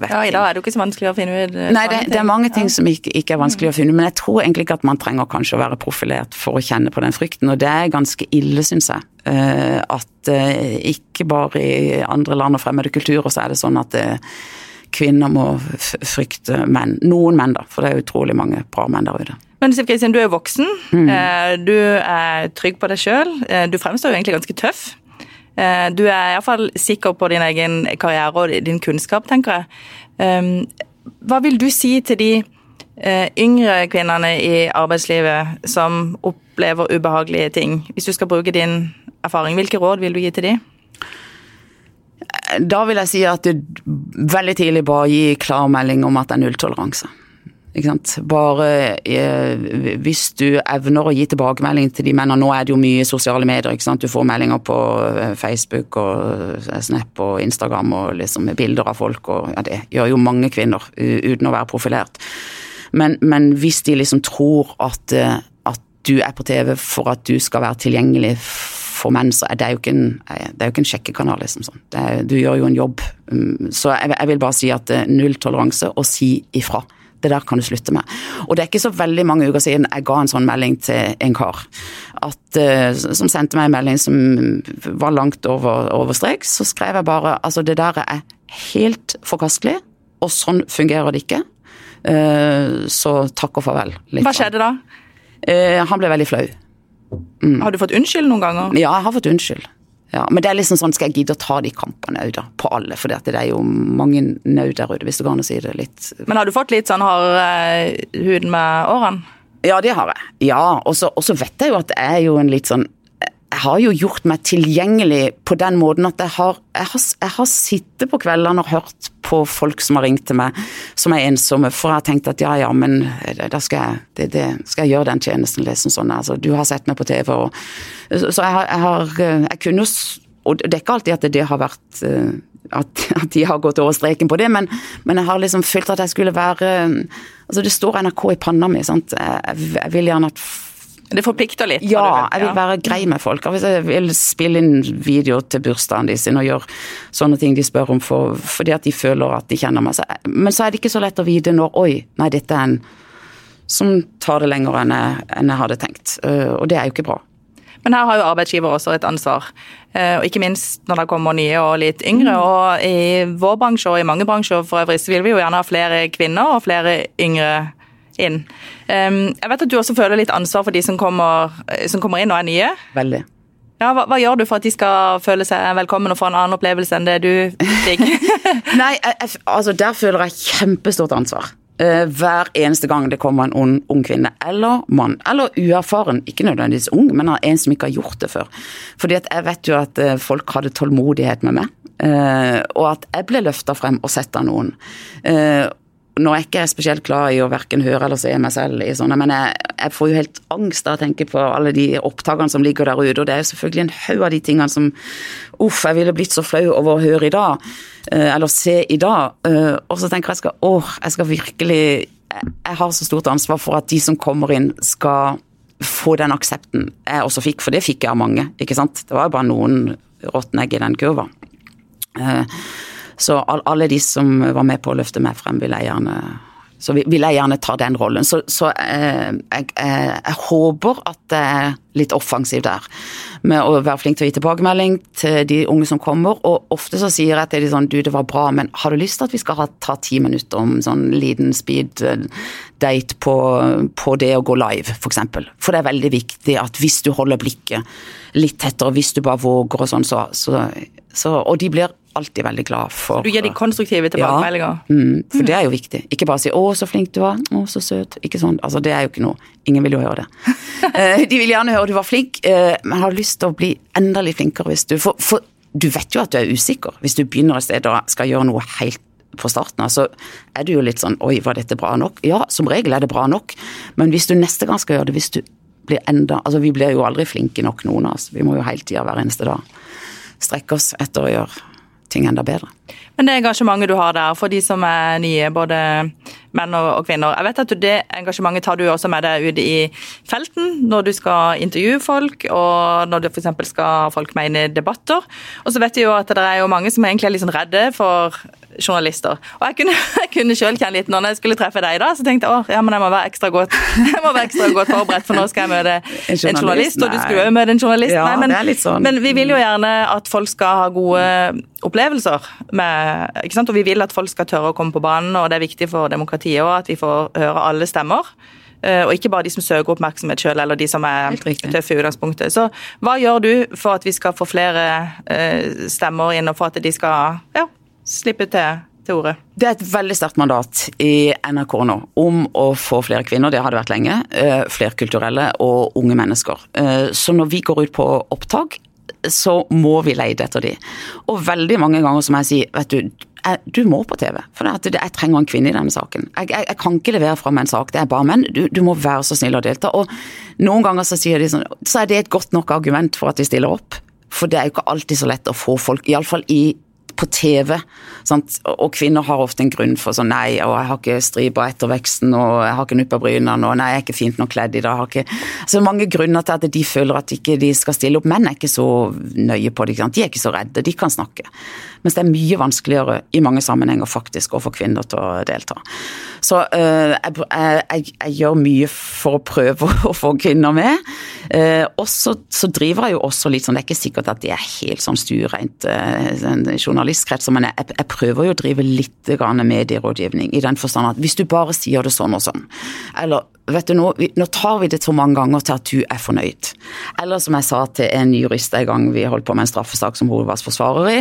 vet Ja, i dag er det jo ikke så vanskelig å finne ut. Eh, Nei, det, det, er mange ting ja. som ikke, ikke, er vanskelig å finne ut, men jeg tror egentlig ikke at man trenger kanskje å være profilert for å kjenne på den frykten, og det er ganske ille, syns jeg. Eh, at ikke bare i andre land og fremmede kulturer så er det sånn at kvinner må frykte menn. Noen menn, da, for det er utrolig mange bra menn der ute. Men Siv Kristin, du er jo voksen. Mm. Eh, du er trygg på deg sjøl. Eh, du fremstår jo egentlig ganske tøff. Eh, du er iallfall sikker på din egen karriere og din kunnskap, tenker jeg. Hva vil du si til de yngre kvinnene i arbeidslivet som opplever ubehagelige ting? Hvis du skal bruke din erfaring, hvilke råd vil du gi til de? Da vil jeg si at du veldig tidlig bare gi klarmelding om at det er nulltoleranse. Bare eh, hvis du evner å gi tilbakemelding til de mennene Nå er det jo mye sosiale medier. Du får meldinger på eh, Facebook og eh, Snap og Instagram og liksom bilder av folk. og ja, Det gjør jo mange kvinner uten å være profilert. Men, men hvis de liksom tror at, at, du er på TV for at du skal være tilgjengelig for menn, så er det jo ikke en, det er jo ikke en sjekkekanal. liksom sånn. Du gjør jo en jobb. Mm, så jeg, jeg vil bare si at null toleranse, og si ifra. Det der kan du slutte med. Og det er ikke så veldig mange uker siden jeg ga en sånn melding til en kar. At, uh, som sendte meg en melding som var langt over, over strek. Så skrev jeg bare altså det der er helt forkastelig, og sånn fungerer det ikke. Uh, så takk og farvel. Hva skjedde da? Uh, han ble veldig flau. Mm. Har du fått unnskyld noen ganger? Ja, jeg har fått unnskyld. Ja, men det er liksom sånn, skal jeg gidde å ta de kampene òg, da? På alle. For det er jo mange nau der ute, hvis det går an å si det litt. Men har du fått litt sånn hard uh, hud med årene? Ja, det har jeg. Ja, og så vet jeg jo at det er jo en litt sånn jeg har jo gjort meg tilgjengelig på den måten at jeg har, jeg har, jeg har sittet på kveldene og hørt på folk som har ringt til meg som er ensomme, for jeg har tenkt at ja ja, men da skal jeg, det, det, skal jeg gjøre den tjenesten. liksom sånn, altså, Du har sett meg på TV, og Så jeg har, jeg, har, jeg kunne og det er ikke alltid at det har vært uh, at, at, de har gått over streken på det, men, men, jeg har liksom følt at jeg skulle være Altså, det står NRK i panna mi, sant. Jeg, jeg vil gjerne at det forplikter litt? Ja, jeg vil være grei med folk. Hvis jeg vil spille inn video til bursdagen de sin og gjøre sånne ting de spør om for, fordi at de føler at de kjenner meg. Men så er det ikke så lett å vite når Oi, nei, dette er en som tar det lenger enn jeg, enn jeg hadde tenkt. Og det er jo ikke bra. Men her har jo arbeidsgiver også et ansvar. Eh, og ikke minst når det kommer nye og litt yngre. Mm. Og i vår bransje og i mange bransjer for øvrig så vil vi jo gjerne ha flere kvinner og flere yngre inn. Jeg vet at du også føler litt ansvar for de som kommer, som kommer inn og er nye. Veldig. Ja, hva, hva, gjør du for at de skal føle seg velkommen og få en annen opplevelse enn det du fikk? Nei, jeg, altså der føler jeg kjempestort ansvar. Eh, hver eneste gang det kommer en ung, ung, kvinne eller mann, eller uerfaren, ikke nødvendigvis ung, men en som ikke har gjort det før. Fordi at jeg vet jo at eh, folk hadde tålmodighet med meg, Uh, og at jeg ble løfta frem og sett av noen. Nå er jeg ikke spesielt glad i å verken høre eller se meg selv i sånne, men jeg, jeg får jo helt angst av å tenke på alle de opptakene som ligger der ute, og det er jo selvfølgelig en haug av de tingene som uff, jeg ville blitt så flau over å høre i dag, eh, eller se i dag. Eh, og så tenker jeg skal åh, jeg skal virkelig Jeg har så stort ansvar for at de som kommer inn, skal få den aksepten jeg også fikk, for det fikk jeg av mange, ikke sant. Det var jo bare noen råtne egg i den kurva. Så alle de som var med på å løfte meg frem, vil jeg gjerne så vil jeg gjerne ta den rollen. Så, så eh, jeg, jeg, jeg, håper at det er litt offensiv der. Med å være flink til å gi tilbakemelding til de unge som kommer. Og ofte så sier jeg til de sånn du det var bra, men har du lyst til at vi skal ha, ta ti minutter om sånn liten speed eh, date på, på det å gå live, f.eks. For, eksempel. for det er veldig viktig at hvis du holder blikket litt tettere, hvis du bare våger og sånn, så, så, så Og de blir alltid veldig glad for Du gir de konstruktive tilbakemeldinger? Ja, mm, for det er jo viktig. Ikke bare si 'å, så flink du var', 'å, så søt'. Ikke sånn. Altså, det er jo ikke noe Ingen vil jo høre det. Eh, de vil gjerne høre du var flink, eh, men har lyst til å bli enda litt flinkere hvis du for, for du vet jo at du er usikker hvis du begynner et sted og skal gjøre noe helt på starten av, så er du jo litt sånn 'oi, var dette bra nok'? Ja, som regel er det bra nok, men hvis du neste gang skal gjøre det, hvis du blir enda Altså, vi blir jo aldri flinke nok, noen av oss. Vi må jo hele tida hver eneste dag strekke oss etter å gjøre ting enda bedre. Men det engasjementet du har der for de som er nye, både menn og kvinner. Jeg vet at Det engasjementet tar du også med deg ut i felten når du skal intervjue folk, og når du f.eks. skal ha folk med inn i debatter. Og så vet vi jo at det er jo mange som egentlig er litt sånn redde for journalister. Og jeg kunne, jeg kunne selv kjenne litt når jeg skulle treffe deg da, så tenkte jeg at ja, men jeg må være ekstra godt, jeg må være ekstra godt forberedt, for nå skal jeg møte en journalist, en journalist og du skulle jo møte en journalist. Ja, nei, men, sånn. men vi vil jo gjerne at folk skal ha gode opplevelser med ikke sant? Og vi vil at folk skal tørre å komme på banen, og det er viktig for demokratiet òg at vi får høre alle stemmer. Eh, og ikke bare de som søker oppmerksomhet sjøl, eller de som er tøffe i utgangspunktet. Så hva gjør du for at vi skal få flere eh, stemmer inn, og for at de skal ja, slippe til ordet? Det er et veldig sterkt mandat i NRK nå om å få flere kvinner, det har det vært lenge. Eh, flerkulturelle og unge mennesker. Så når vi går ut på opptak, så må vi leide etter de. Og veldig mange ganger som jeg sier, vet du, du må på TV. For jeg trenger en kvinne i denne saken. Jeg, jeg, jeg kan ikke levere fram en sak, det er bare menn. Du, du, må være så snill å delta. Og noen ganger så sier de sånn, så er det et godt nok argument for at de stiller opp. For det er jo ikke alltid så lett å få folk, iallfall i på TV. Sant? Og kvinner har ofte en grunn for sånn nei, og jeg har ikke striper etter veksten, og jeg har ikke nupp av brynene, og nei, jeg er ikke fint nok kledd i dag. Ikke... Så mange grunner til at de føler at ikke de skal stille opp. Menn er ikke så nøye på det. De er ikke så redde, de kan snakke. Mens det er mye vanskeligere i mange sammenhenger faktisk å få kvinner til å delta. Så uh, jeg, jeg, jeg, gjør mye for å prøve å få kvinner med. Uh, og så, driver jeg jo også litt sånn, det er ikke sikkert at det er helt sånn stuereint journalistkrets, journalistkretser, men jeg, jeg, prøver jo å drive litt medierådgivning i den forstand at hvis du bare sier det sånn og sånn, eller vet du nå, nå tar vi det så mange ganger til at du er fornøyd. Eller som jeg sa til en jurist en gang vi holdt på med en straffesak som hun var forsvarer i,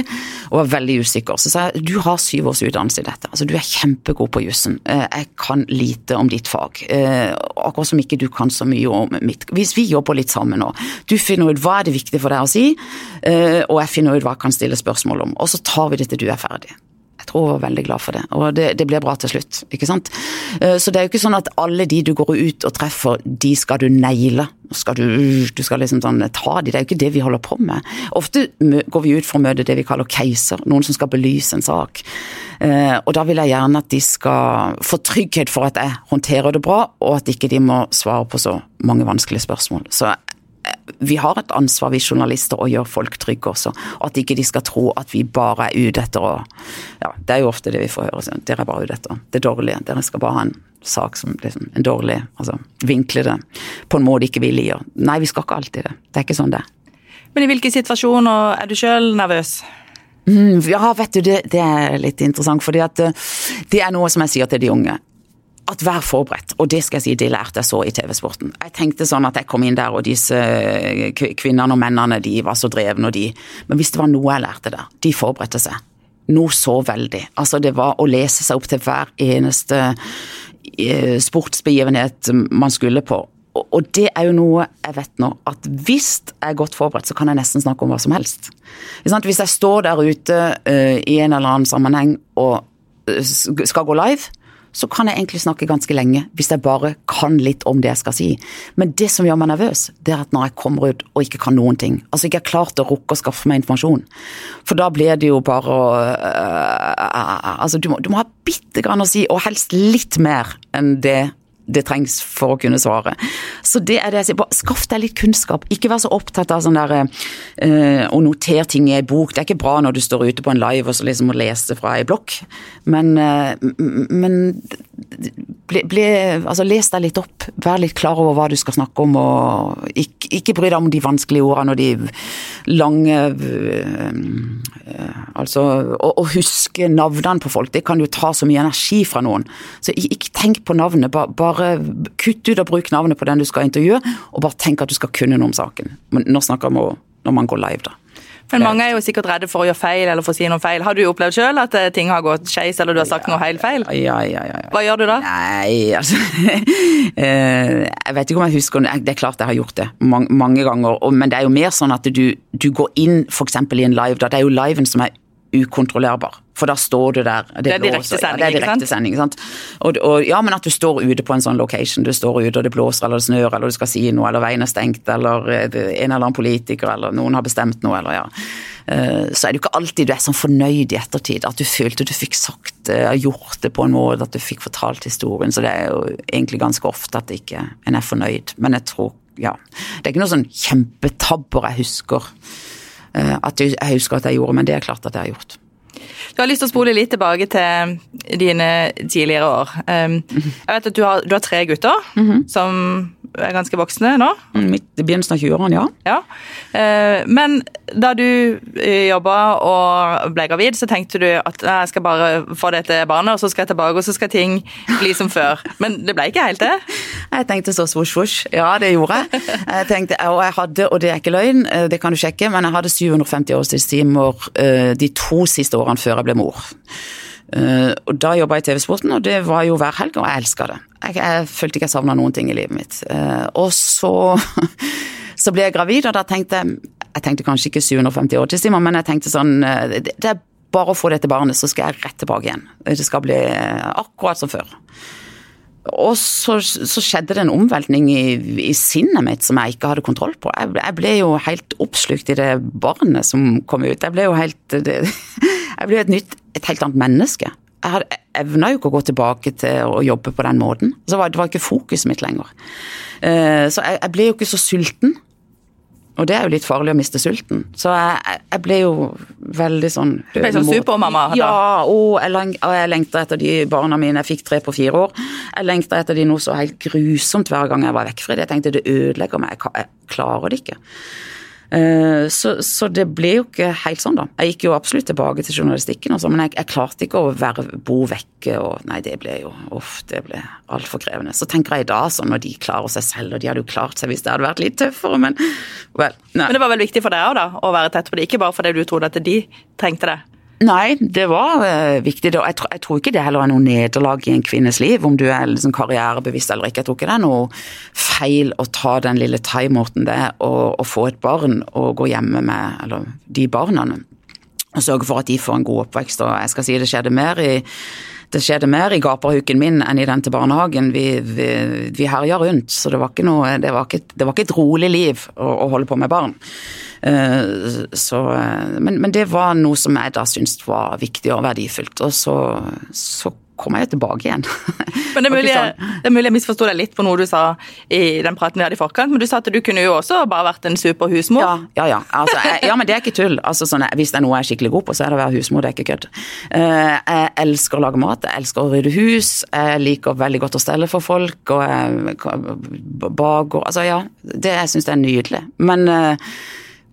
og var veldig usikker. Så sa jeg du har syv års utdannelse i dette, altså du er kjempegod på jussen. Eh, jeg kan lite om ditt fag, eh, akkurat som ikke du kan så mye om mitt. Hvis vi jobber litt sammen nå, du finner ut hva er det viktig for deg å si, eh, og jeg finner ut hva jeg kan stille spørsmål om, og så tar vi det til du er ferdig tror hun var veldig glad for det. Og det, det blir bra til slutt, ikke sant. Eh, så det er jo ikke sånn at alle de du går ut og treffer, de skal du naile. Skal du, du skal liksom sånn ta de, det er jo ikke det vi holder på med. Ofte går vi ut for å møte det vi kaller keiser, noen som skal belyse en sak. Eh, og da vil jeg gjerne at de skal få trygghet for at jeg håndterer det bra, og at ikke de må svare på så mange vanskelige spørsmål. Så vi har et ansvar, vi journalister, å gjøre folk trygge også. Og at ikke de skal tro at vi bare er ute etter å Ja, det er jo ofte det vi får høre. Så dere er bare ute etter det dårlige. Dere skal bare ha en sak som liksom en dårlig Altså vinkle det på en måte ikke vi liker. Nei, vi skal ikke alltid det. Det er ikke sånn det Men i hvilke situasjoner er du sjøl nervøs? Mm, ja, vet du, det, det, er litt interessant. fordi at eh, det er noe som jeg sier til de unge at vær forberedt, og det skal jeg si, det lærte jeg så i TV-sporten. Jeg tenkte sånn at jeg kom inn der, og disse eh, kvinnene og mennene de var så drevne, og de Men hvis det var noe jeg lærte der, de forberedte seg. Noe så veldig. Altså, det var å lese seg opp til hver eneste eh, sportsbegivenhet man skulle på. Og det er jo noe jeg vet nå, at hvis jeg er godt forberedt, så kan jeg nesten snakke om hva som helst. Hvis jeg står der ute uh, i en eller annen sammenheng og skal gå live, så kan jeg egentlig snakke ganske lenge, hvis jeg bare kan litt om det jeg skal si. Men det som gjør meg nervøs, det er at når jeg kommer ut og ikke kan noen ting, altså ikke har klart å rukke å skaffe meg informasjon, for da blir det jo bare å uh, Altså, du må, du må ha bitte grann å si, og helst litt mer enn det det trengs for å kunne svare. Så det er det jeg sier. Bare skaff deg litt kunnskap. Ikke vær så opptatt av sånn der uh, å notere ting i ei bok. Det er ikke bra når du står ute på en live og så liksom må lese fra ei blokk, men, uh, men ble, bli, altså les deg litt opp. Vær litt klar over hva du skal snakke om, og ikke, ikke bry deg om de vanskelige ordene og de lange uh, Altså, å, å huske navnene på folk, det kan jo ta så mye energi fra noen. Så ikke tenk på navnet. bare bare kutt ut og bruk navnet på den du skal intervjue, og bare tenk at du skal kunne noe om saken. Men nå snakker vi om når man går live, da. Men mange er jo sikkert redde for å gjøre feil eller for å si noe feil. Har du opplevd sjøl at eh, ting har gått skeis eller du har sagt ja, noe helt feil? Ja, ja, ja, Hva gjør du da? Nei, altså eh, Jeg vet ikke om jeg husker Det er klart jeg har gjort det mange, mange ganger, men det er jo mer sånn at du, du går inn f.eks. i en live. da Det er jo liven som er ukontrollerbar. For da står du der. Det, det er direktesending, ja, direkte ikke sant? Og, og, ja, men at du står ute på en sånn location. Du står ute og det blåser eller det snør eller du skal si noe eller veien er stengt eller eh, en eller annen politiker eller noen har bestemt noe eller ja. Eh, så er det jo ikke alltid du er sånn fornøyd i ettertid. At du følte du fikk sagt det, gjort det på en måte, at du fikk fortalt historien. Så det er jo egentlig ganske ofte at ikke en er fornøyd. Men jeg tror, ja. Det er ikke noe sånn kjempetabber jeg husker Eh, at jeg, jeg husker at jeg gjorde, men det er klart at jeg har gjort. Du har lyst til å spole litt tilbake til dine tidligere år. Um, jeg vet at du har, du har tre gutter mm -hmm. som er ganske voksne nå? Mm, midt i begynnelsen av 20-årene, ja. ja. Uh, men da du eh, jobba og ble gravid, så tenkte du at jeg skal bare få dette barnet, og så skal jeg tilbake, og så skal ting bli som før. Men det ble ikke helt det? Jeg tenkte så svosj, svosj. Ja, det gjorde jeg. Jeg tenkte, og jeg hadde, og det er ikke løgn, det kan du sjekke, men jeg hadde 750 årstidstimer de to siste årene før jeg ble mor. Uh, og Da jobba jeg i TV-sporten, og det var jo hver helg, og jeg elska det. Jeg, jeg, følte ikke jeg savna noen ting i livet mitt. Uh, og så, så ble jeg gravid, og da tenkte jeg Jeg tenkte kanskje ikke 750 årstimer, men jeg tenkte sånn uh, det, det, er bare å få dette barnet, så skal jeg rett tilbake igjen. Det skal bli akkurat som før. Og så, så, skjedde det en omveltning i, i, sinnet mitt som jeg ikke hadde kontroll på. Jeg, jeg, ble jo helt oppslukt i det barnet som kom ut. Jeg ble jo helt det, Jeg ble et nytt, et helt annet menneske. Jeg hadde evna jo ikke å gå tilbake til å jobbe på den måten. Så var, det var ikke fokuset mitt lenger. Uh, så jeg, jeg, ble jo ikke så sulten. Og det er jo litt farlig å miste sulten. Så jeg, jeg ble jo veldig sånn Du ble sånn supermamma? Ja, og jeg, jeg lengta etter de barna mine. Jeg fikk tre på fire år. Jeg lengta etter de noe så helt grusomt hver gang jeg var vekk fra dem. Jeg tenkte det ødelegger meg, jeg klarer det ikke. Eh, så, så, det ble jo ikke helt sånn, da. Jeg gikk jo absolutt tilbake til journalistikken, også, men jeg, jeg, klarte ikke å være, bo vekke. og Nei, det ble jo uff, det ble altfor krevende. Så tenker jeg da, sånn når de klarer seg selv, og de hadde jo klart seg hvis det hadde vært litt tøffere, men vel. nei. Men det var vel viktig for deg òg, da, å være tett på det, ikke bare fordi du trodde at de trengte det? Nei, det var uh, viktig. Jeg, tro, jeg, tror ikke det heller er noe nederlag i en kvinnes liv, om du er liksom karrierebevisst eller ikke. Jeg tror ikke det er noe feil å ta den lille timeouten det og, og få et barn og gå hjemme med eller de barna. og sørge for at de får en god oppvekst. Og jeg skal si det skjedde mer i det skjedde mer i gaperhuken min enn i den til barnehagen. Vi, vi, vi herja rundt, så det var ikke noe Det var ikke, det var ikke et rolig liv å, å, holde på med barn. Uh, så, men, men, det var noe som jeg da syntes var viktig og verdifullt. Og så, så kommer jeg tilbake igjen. Men det er, mulig, det er mulig jeg misforsto deg litt på noe du sa i den praten vi hadde i forkant. Men du sa at du kunne jo også bare vært en super husmor. Ja, ja. Ja, altså, jeg, ja men det er ikke tull. Altså, sånn, hvis det er noe jeg er skikkelig god på, så er det å være husmor. Det er ikke kødd. Uh, jeg elsker å lage mat, jeg elsker å rydde hus. Jeg liker veldig godt å stelle for folk. Og jeg baker Altså ja, det syns jeg er nydelig. Men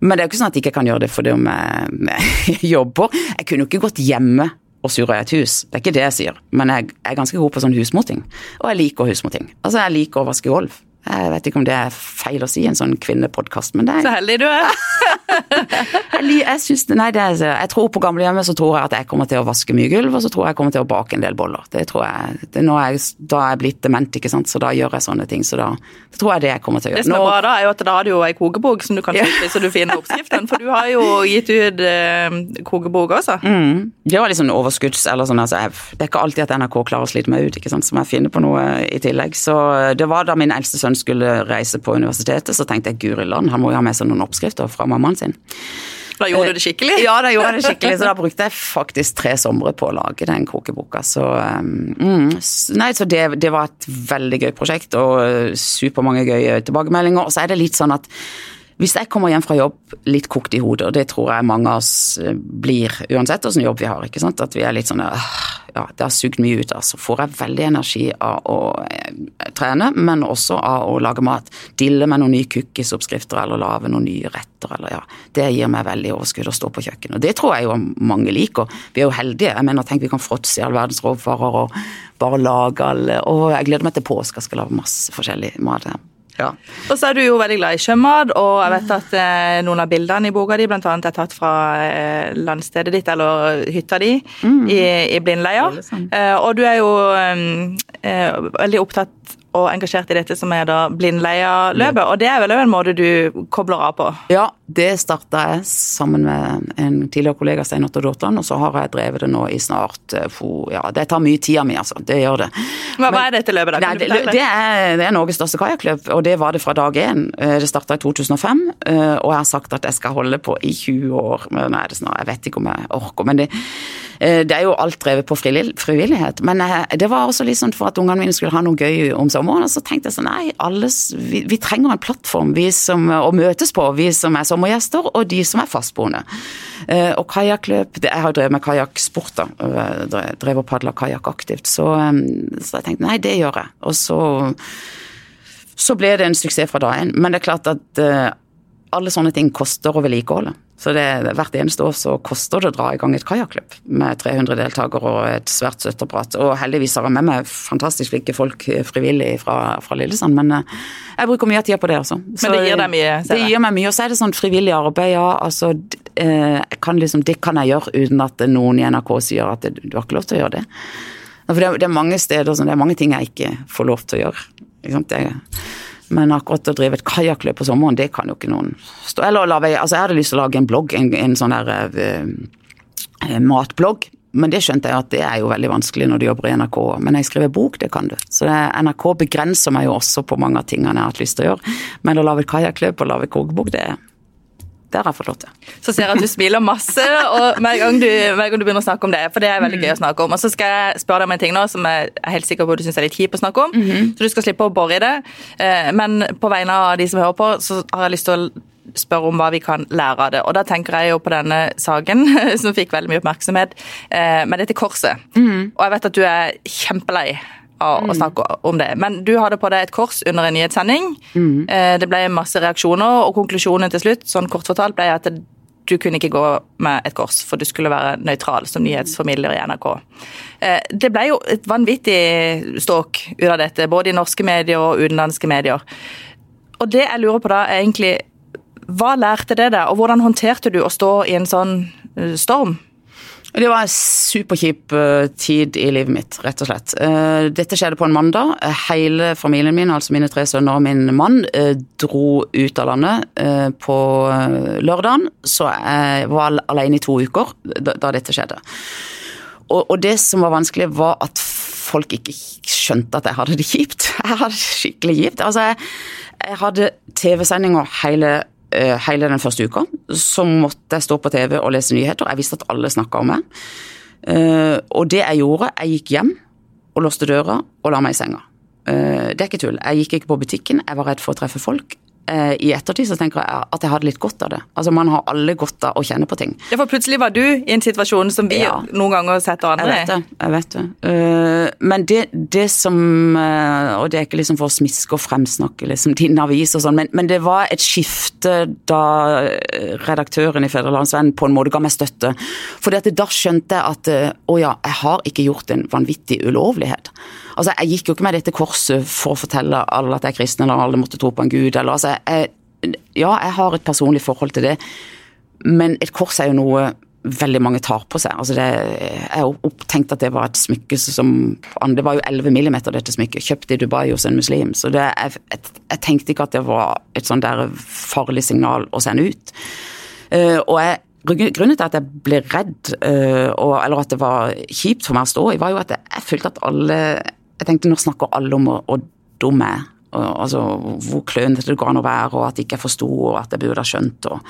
men det er jo ikke sånn at jeg ikke kan gjøre det fordi om jeg jobber. Jeg kunne jo ikke gått hjemme og surre et hus. Det er ikke det jeg sier, men jeg er ganske god på sånn husmorting. Og jeg liker husmorting. Altså, jeg liker å vaske gulv. Jeg vet ikke om det er feil å si en sånn kvinnepodkast, men det er Så heldig du er. jeg, jeg, synes, nei, er, jeg tror på gamlehjemmet så tror jeg at jeg kommer til å vaske mye gulv, og så tror jeg jeg kommer til å bake en del boller. Det tror jeg, det, er jeg, Da er jeg blitt dement, ikke sant, så da gjør jeg sånne ting. Så da det tror jeg det jeg kommer til å gjøre. Det som er bra da, er jo at da har du jo ei kokebok som du kan skrive så du finner oppskriften. For du har jo gitt ut eh, kokebok også. Mm. Det var liksom overskudds eller sånn, altså, jeg, Det er ikke alltid at NRK klarer å slite meg ut, ikke sant, så må jeg finne på noe i tillegg. Så det var da min eldste sønn skulle reise på universitetet, så tenkte jeg guri land, han må jo ha med seg noen oppskrifter fra mammaen sin. Da gjorde du det skikkelig? Ja, da gjorde jeg det skikkelig. Så da brukte jeg faktisk tre somre på å lage den kokeboka. Så, mm, nei, så det, det, var et veldig gøy prosjekt og supermange gøye tilbakemeldinger. Og så er det litt sånn at hvis jeg kommer hjem fra jobb litt kokt i hodet, og det tror jeg mange av oss eh, blir uansett hvilken jobb vi har, ikke sant, at vi er litt sånn ja, det har sugd mye ut av, så får jeg veldig energi av å eh, trene, men også av å lage mat. Dille med noen nye cookies-oppskrifter eller lage noen nye retter, eller ja. Det gir meg veldig overskudd å stå på kjøkkenet. Og det tror jeg jo mange liker. Vi er jo heldige. Jeg mener, tenk vi kan fråtse i all verdens råvarer og bare lage alle Og jeg gleder meg til påske, jeg skal lage masse forskjellig mat. her. Ja. Og så er du jo veldig glad i sjømat, og jeg vet at eh, noen av bildene i boka di annet er tatt fra eh, landstedet ditt, eller hytta di, mm. i, i Blindleia. Eh, og du er jo eh, eh, veldig opptatt og engasjert i dette som er da Blindleia-løpet, og det er vel en måte du kobler av på? Ja, det starta jeg sammen med en tidligere kollega, Stein Otto Dortan, og så har jeg drevet det nå i snart eh, Ja, det tar mye tida mi, altså. Det gjør det. Hva, hva er dette løpet, da? Det, det, er, det, er, Norges største kajakkløp, og det var det fra dag én. Eh, det starta i 2005, eh, og jeg har sagt at jeg skal holde på i 20 år. Men nei, det snart, jeg vet ikke om jeg orker. men det det er jo alt drevet på frivillighet, men det var også litt sånn for at ungene mine skulle ha noe gøy om sommeren. Og så tenkte jeg sånn nei, alle, vi, vi, trenger en plattform vi som, å møtes på, vi som er sommergjester og de som er fastboende. Eh, og kajakkløp Jeg har drevet med kajakksport, da. Drevet og padla kajakk aktivt. Så, så jeg tenkte nei, det gjør jeg. Og så så ble det en suksess fra dag én. Men det er klart at alle sånne ting koster å vedlikeholde. Så det, hvert eneste år så koster det å dra i gang et kajakklubb med 300 deltakere og et svært støtteapparat. Og heldigvis har jeg med meg fantastisk flinke folk frivillig fra, fra Lillesand, men eh, jeg bruker mye av tida på det, altså. Så, men det gir deg mye? Det gir meg mye. Og så er det sånn frivillig arbeid, ja. Altså, eh, kan liksom, det kan jeg gjøre uten at noen i NRK sier at du har ikke lov til å gjøre det. For det, det er mange steder, det er mange ting jeg ikke får lov til å gjøre. Ikke sant? Det, men akkurat å drive et kajakkløp på sommeren, det kan jo ikke noen stå Eller lage, altså jeg hadde lyst til å lage en blogg, en, en sånn der uh, matblogg. Men det skjønte jeg at det er jo veldig vanskelig når du jobber i NRK. Men jeg skriver bok, det kan du. Så det, NRK begrenser meg jo også på mange av tingene jeg har hatt lyst til å gjøre. Men å lage et kajakkløp og lage kokebok, det det har jeg fått lov til. Så ser jeg at du smiler masse og hver gang, du, hver gang du begynner å snakke om det. For det er veldig gøy å snakke om. Og så skal jeg spørre deg om en ting nå som jeg er helt sikker på at du syns er litt kjip å snakke om. Mm -hmm. Så du skal slippe å bore i det. Eh, men på vegne av de som hører på, så har jeg lyst til å spørre om hva vi kan lære av det. Og da tenker jeg jo på denne saken som fikk veldig mye oppmerksomhet, eh, med dette korset. Mm -hmm. Og jeg vet at du er kjempelei å, mm. snakke om det. Men du hadde på deg et kors under en nyhetssending. Mm. Det ble masse reaksjoner, og konklusjonen til slutt sånn kort fortalt, ble at du kunne ikke gå med et kors, for du skulle være nøytral som nyhetsformidler i NRK. Eh, det ble jo et vanvittig ståk ut av dette, både i norske medier og utenlandske medier. Og det jeg lurer på da, er egentlig hva lærte det deg, og hvordan håndterte du å stå i en sånn eh, storm? Det var en superkjip eh, tid i livet mitt, rett og slett. Eh, dette skjedde på en mandag. Hele familien min, altså mine tre sønner og min mann, eh, dro ut av landet på lørdagen. Så jeg var alene i to uker da dette skjedde. Og det som var vanskelig, var at folk ikke skjønte at jeg hadde det kjipt. Jeg hadde det skikkelig kjipt. Altså, jeg, jeg hadde TV-sendinger hele hele den første uka. Så måtte jeg stå på TV og lese nyheter. Jeg visste at alle snakka om meg. Eh, og det jeg gjorde, jeg gikk hjem og låste døra og la meg i senga. Eh, det er ikke tull. Jeg gikk ikke på butikken, jeg var redd for å treffe folk. Eh, i ettertid så tenker jeg at jeg hadde litt godt av det. Altså Man har alle godt av å kjenne på ting. Ja, For plutselig var du i en situasjon som vi ja. noen ganger setter andre i. Jeg vet det. Uh, men det, det som uh, Og det er ikke liksom for å smiske og fremsnakke liksom din avis og sånn, men, men, det var et skifte da redaktøren i Fedrelandsvennen på en måte ga meg støtte. At da skjønte jeg at å ja, jeg har ikke gjort en vanvittig ulovlighet. Altså, Jeg gikk jo ikke med dette korset for å fortelle alle at jeg er kristen, eller alle måtte tro på en gud. eller altså, jeg, Ja, jeg har et personlig forhold til det, men et kors er jo noe veldig mange tar på seg. Altså det, jeg har opptenkt at det var et smykke som Det var jo 11 millimeter, dette smykket. Kjøpt i Dubai hos en muslim. Så det, jeg, jeg, tenkte ikke at det var et sånn der farlig signal å sende ut. Uh, og jeg Grunnen til at jeg ble redd, og, eller at det var kjipt for meg å stå i, var jo at jeg, jeg følte at alle jeg tenkte nå snakker alle om hvor dum jeg er. Altså hvor klønete det går an å være, og at jeg ikke forsto, og at jeg burde ha skjønt. og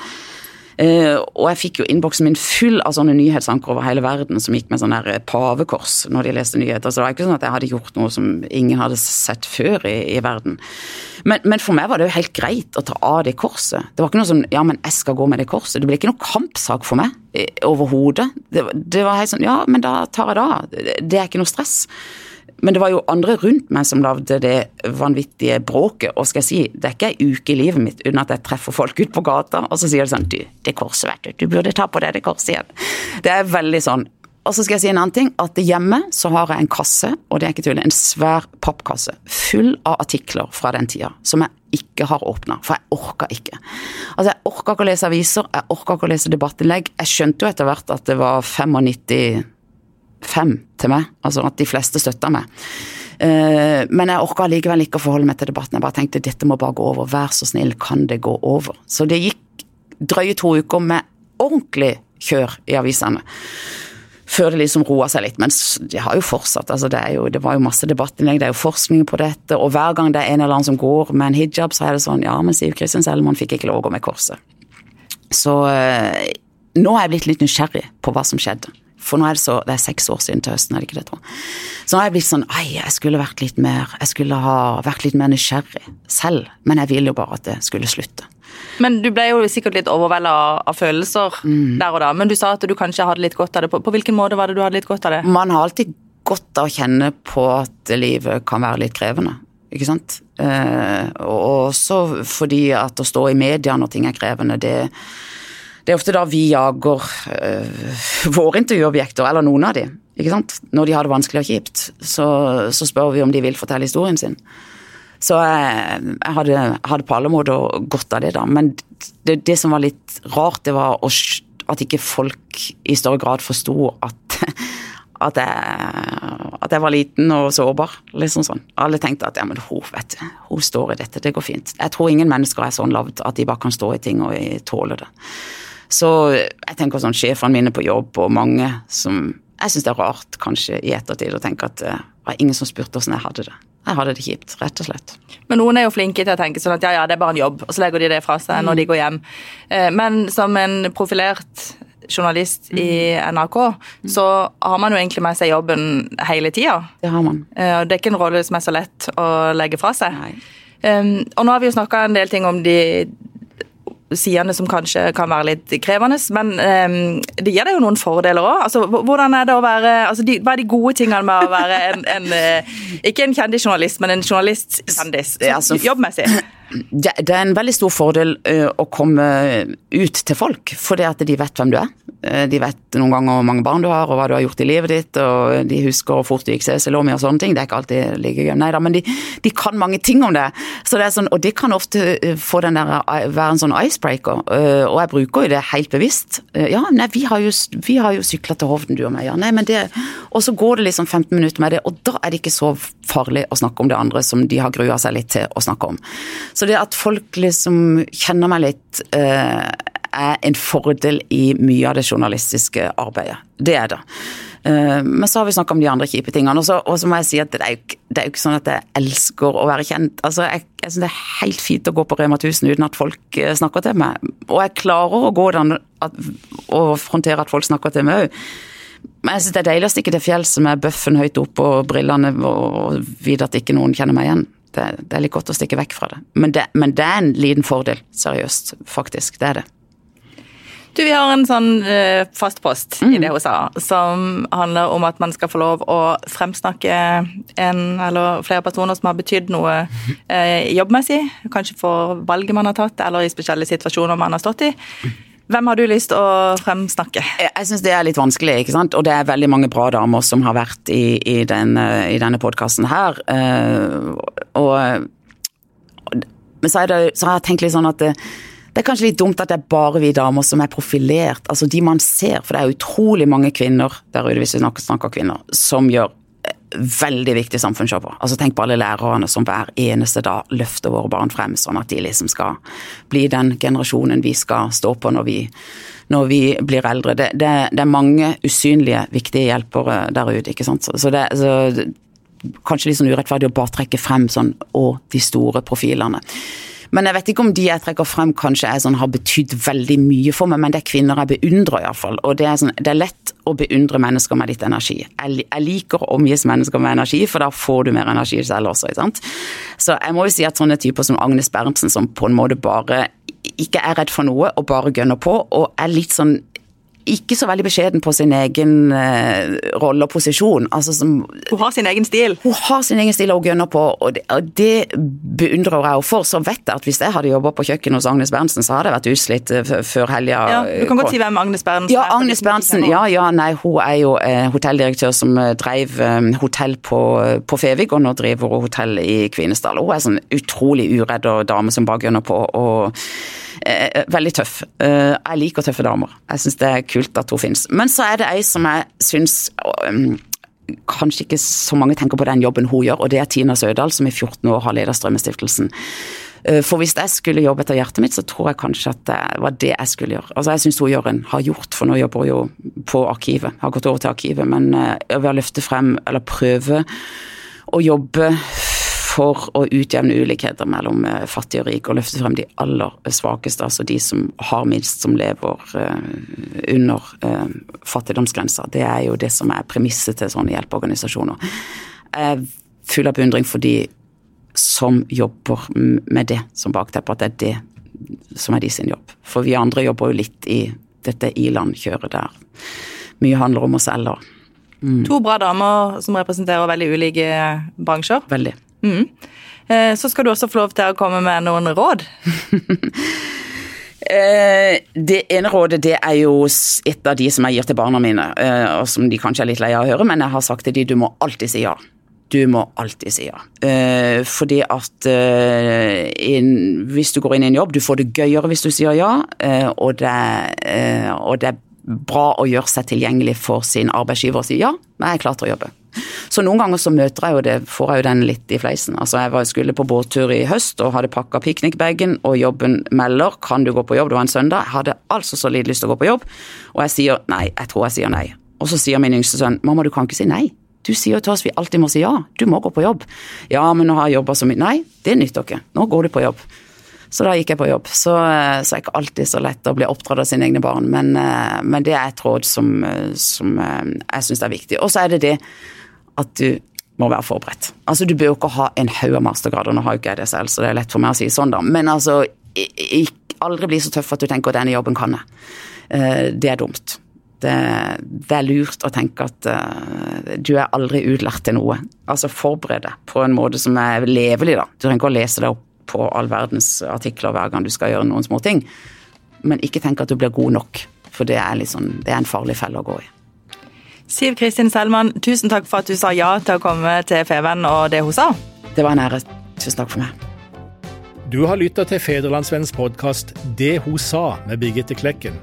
Uh, og jeg fikk jo innboksen min full av sånne nyhetsanker over hele verden som gikk med sånn der pavekors når de leste nyheter. Så det var ikke sånn at jeg hadde gjort noe som ingen hadde sett før i, i verden. Men, men, for meg var det jo helt greit å ta av det korset. Det var ikke noe sånn ja, men jeg skal gå med det korset. Det ble ikke noe kampsak for meg overhodet. Det, det var helt sånn ja, men da tar jeg det av. Det er ikke noe stress. Men det var jo andre rundt meg som lagde det vanvittige bråket. Og skal jeg si, det er ikke ei uke i livet mitt uten at jeg treffer folk ute på gata, og så sier de sånn Du, det korset, vet du. Du burde ta på deg det korset igjen. Det er veldig sånn. Og så skal jeg si en annen ting, at hjemme så har jeg en kasse, og det er ikke tull, en svær pappkasse full av artikler fra den tida som jeg ikke har åpna, for jeg orka ikke. Altså, jeg orka ikke å lese aviser, jeg orka ikke å lese debattinnlegg. Jeg skjønte jo etter hvert at det var 95 fem til meg, altså at de fleste støtta meg. Eh, men jeg orka likevel ikke å forholde meg til debatten. Jeg bare tenkte dette må bare gå over, vær så snill, kan det gå over? Så det gikk drøye to uker med ordentlig kjør i avisene. Før det liksom roa seg litt, men det har jo fortsatt. altså det, jo, det var jo masse debattinnlegg, det er jo forskning på dette, og hver gang det er en eller annen som går med en hijab, så er det sånn ja, men Siv Kristin Selman fikk ikke lov å gå med korset. Så eh, nå er jeg blitt litt nysgjerrig på hva som skjedde. For nå er det så Det er seks år siden til høsten, er det ikke det, tror jeg. Så nå har jeg blitt sånn Ai, jeg skulle vært litt mer Jeg skulle ha vært litt mer nysgjerrig selv. Men jeg ville jo bare at det skulle slutte. Men du ble jo sikkert litt overvelda av følelser mm. der og da. Men du sa at du kanskje hadde litt godt av det. På, på hvilken måte var det du hadde litt godt av det? Man har alltid godt av å kjenne på at livet kan være litt krevende. Ikke sant? Eh, og også fordi at å stå i media når ting er krevende, det det er ofte da vi jager øh, våre intervjuobjekter, eller noen av de, ikke sant? Når de har det vanskelig og kjipt, så, så spør vi om de vil fortelle historien sin. Så jeg, jeg hadde, hadde, på alle måter godt av det, da. Men det, det som var litt rart, det var å, at ikke folk i større grad forsto at, at, at jeg var liten og sårbar. liksom sånn. Alle tenkte at ja, men hun vet hun står i dette, det går fint. Jeg tror ingen mennesker er sånn lagd at de bare kan stå i ting og tåle det. Så jeg tenker sånn sjefene mine på jobb og mange som Jeg syns det er rart kanskje i ettertid å tenke at det var ingen som spurte åssen jeg hadde det. Jeg hadde det kjipt, rett og slett. Men noen er jo flinke til å tenke sånn at ja, ja, det er bare en jobb, og så legger de det fra seg når de går hjem. Eh, men som en profilert journalist i NRK, så har man jo egentlig med seg jobben hele tida. Det har man. Og det er ikke en rolle som er så lett å legge fra seg. Nei. Og nå har vi jo snakka en del ting om de sidene som kanskje kan være litt krevende, men um, det gir deg jo noen fordeler òg. Altså, hvordan er det å være altså, de, Hva er de gode tingene med å være en, en uh, ikke en kjendisjournalist, men en journalistkjendis, altså, jobbmessig? Det, er en veldig stor fordel uh, å komme ut til folk, fordi at de vet hvem du er. Uh, de vet noen ganger hvor mange barn du har, og hva du har gjort i livet ditt, og de husker hvor fort du gikk CC-låmi og sånne ting. Det er ikke alltid like gøy, nei da, men de, de, kan mange ting om det. Så det er sånn, og det kan ofte få den der, være en sånn icebreaker, og jeg bruker jo det helt bevisst. ja, nei, vi har jo, vi jo sykla til Hovden, du og meg, ja. Nei, men det Og så går det liksom 15 minutter med det, og da er det ikke så farlig å snakke om det andre som de har grua seg litt til å snakke om. Så det at folk liksom kjenner meg litt, uh, er en fordel i mye av det journalistiske arbeidet. Det er det. Uh, men så har vi snakka om de andre kjipe tingene. Og så, må jeg si at det er, jo, det er, jo, ikke sånn at jeg elsker å være kjent. Altså, jeg, jeg syns det er helt fint å gå på Rema 1000 uten at folk eh, snakker til meg. Og jeg klarer å gå den og håndtere at folk snakker til meg òg. Men jeg synes det er deilig å stikke til fjells med bøffen høyt opp og brillene og vite at ikke noen kjenner meg igjen det, det, er litt godt å stikke vekk fra det. Men, det. men det er en liten fordel, seriøst. Faktisk. Det er det. Du, Vi har en sånn uh, fast post mm. i det hun sa, som handler om at man skal få lov å fremsnakke en eller flere personer som har betydd noe uh, jobbmessig, kanskje for valget man har tatt, eller i spesielle situasjoner man har stått i. Hvem har du lyst til å fremsnakke? Jeg syns det er litt vanskelig, ikke sant. Og det er veldig mange bra damer som har vært i, i, den, i denne podkasten her. Uh, og men så, det, så, har jeg tenkt litt sånn at det, det, er kanskje litt dumt at det er bare vi damer som er profilert. Altså de man ser, for det er utrolig mange kvinner der ute, hvis vi snakker, snakker kvinner, som gjør veldig viktig samfunnsjobb. Altså Tenk på alle lærerne som hver eneste dag løfter våre barn frem, sånn at de liksom skal bli den generasjonen vi skal stå på når vi, når vi blir eldre. Det, det, det, er mange usynlige, viktige hjelpere der ute. ikke sant? Så, så det, så, Kanskje litt sånn urettferdig å bare trekke frem sånn, og de store profilene. Men jeg vet ikke om de jeg trekker frem kanskje sånn, har betydd veldig mye for meg, men det er kvinner jeg beundrer iallfall. Og det er, sånn, det er lett å beundre mennesker med litt energi. Jeg, jeg liker å omgis mennesker med energi, for da får du mer energi selv også. ikke sant? Så jeg må jo si at sånne typer som Agnes Berntsen, som på en måte bare ikke er redd for noe og bare gønner på, og er litt sånn ikke så veldig beskjeden på sin egen uh, rolle og posisjon. Altså som, hun har sin egen stil? Hun har sin egen stil og gønner på, og det, og det beundrer jeg henne for. Så vet jeg at hvis jeg hadde jobba på kjøkkenet hos Agnes Berntsen, så hadde jeg vært utslitt uh, før helga. Ja, du kan godt si hvem Agnes Berntsen ja, er. Agnes Berntsen, ja, ja, nei, hun er jo uh, hotelldirektør som drev hotell på, på Fevik, og nå driver hun hotell i Kvinesdal. Hun er sånn utrolig uredd og dame som bare gønner på. og eh, veldig tøff. Eh, jeg liker tøffe damer. Jeg syns det er kult at hun finnes. Men så er det ei som jeg syns um, kanskje ikke så mange tenker på den jobben hun gjør, og det er Tina Sødal, som i 14 år har ledet Strømmestiftelsen. Eh, for hvis jeg skulle jobbe etter hjertet mitt, så tror jeg kanskje at det var det jeg skulle gjøre. Altså Jeg syns hun gjør en, har gjort, for nå jobber hun jo på arkivet, har gått over til arkivet, men ved å løfte frem, eller prøve å jobbe for å utjevne ulikheter mellom eh, fattig og rik, og løfte frem de aller svakeste, altså de som har minst, som lever uh, under uh, fattigdomsgrensa. Det er jo det som er premisset til sånne hjelpeorganisasjoner. Jeg er full av beundring for de som jobber med det som bakteppe, at det er det som er de sin jobb. For vi andre jobber jo litt i dette i-land-kjøret der mye handler om oss selv. Mm. To bra damer som representerer veldig ulike bransjer. Veldig. Mm. Eh, så skal du også få lov til å komme med noen råd. Eh, det ene rådet det er jo et av de som jeg gir til barna mine, eh, og som de kanskje er litt lei av å høre, men jeg har sagt til de, du må alltid si ja. Du må alltid si ja. Fordi at hvis du går inn i en jobb, du får det gøyere hvis du sier ja, og det, og det er bra å gjøre seg tilgjengelig for sin arbeidsgiver og si ja, men jeg er klar til å jobbe. Så noen ganger så møter jeg jo det, får jeg jo den litt i fleisen. Altså jeg var, skulle på båttur i høst og hadde pakka piknikbagen, og jobben melder kan du gå på jobb, det var en søndag. Jeg hadde altså så lite lyst til å gå på jobb, og jeg sier nei, jeg tror jeg sier nei. Og så sier min yngste sønn mamma, du kan ikke si nei. Du sier jo til oss vi alltid må si ja, du må gå på jobb. Ja, men nå har jeg jobba så mye. Nei, det nytter ikke. Nå går du på jobb. Så da gikk jeg på jobb. Så, eh, så er det ikke alltid så lett å bli oppdratt av sine egne barn, men, eh, men det er et råd som, eh, som jeg syns er viktig. Og så er det det at du må være forberedt. Altså, Du bør jo ikke ha en haug av mastergrader, nå har jo ikke jeg det selv, så det er lett for meg å si sånn, da. Men altså, aldri bli så tøff at du tenker at denne jobben kan jeg. Eh, det er dumt. Det, det, er lurt å tenke at uh, du er aldri utlært til noe. Altså forbered deg på en måte som er levelig, da. Du trenger ikke å lese deg opp på all verdens artikler hver gang du skal gjøre noen små ting. Men ikke tenk at du blir god nok, for det er, liksom, det er en farlig felle å gå i. Siv Kristin Selman, tusen takk for at du sa ja til å komme til Feven og det hun sa. Det var en ære. Tusen takk for meg. Du har lytta til Federlandsvennens podkast 'Det hun sa' med Birgitte Klekken.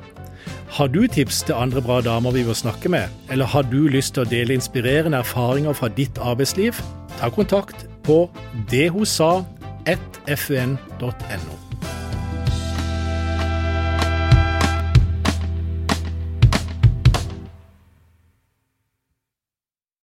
Har du tips til andre bra damer vi bør snakke med, eller har du lyst til å dele inspirerende erfaringer fra ditt arbeidsliv? Ta kontakt på dethosa1fun.no.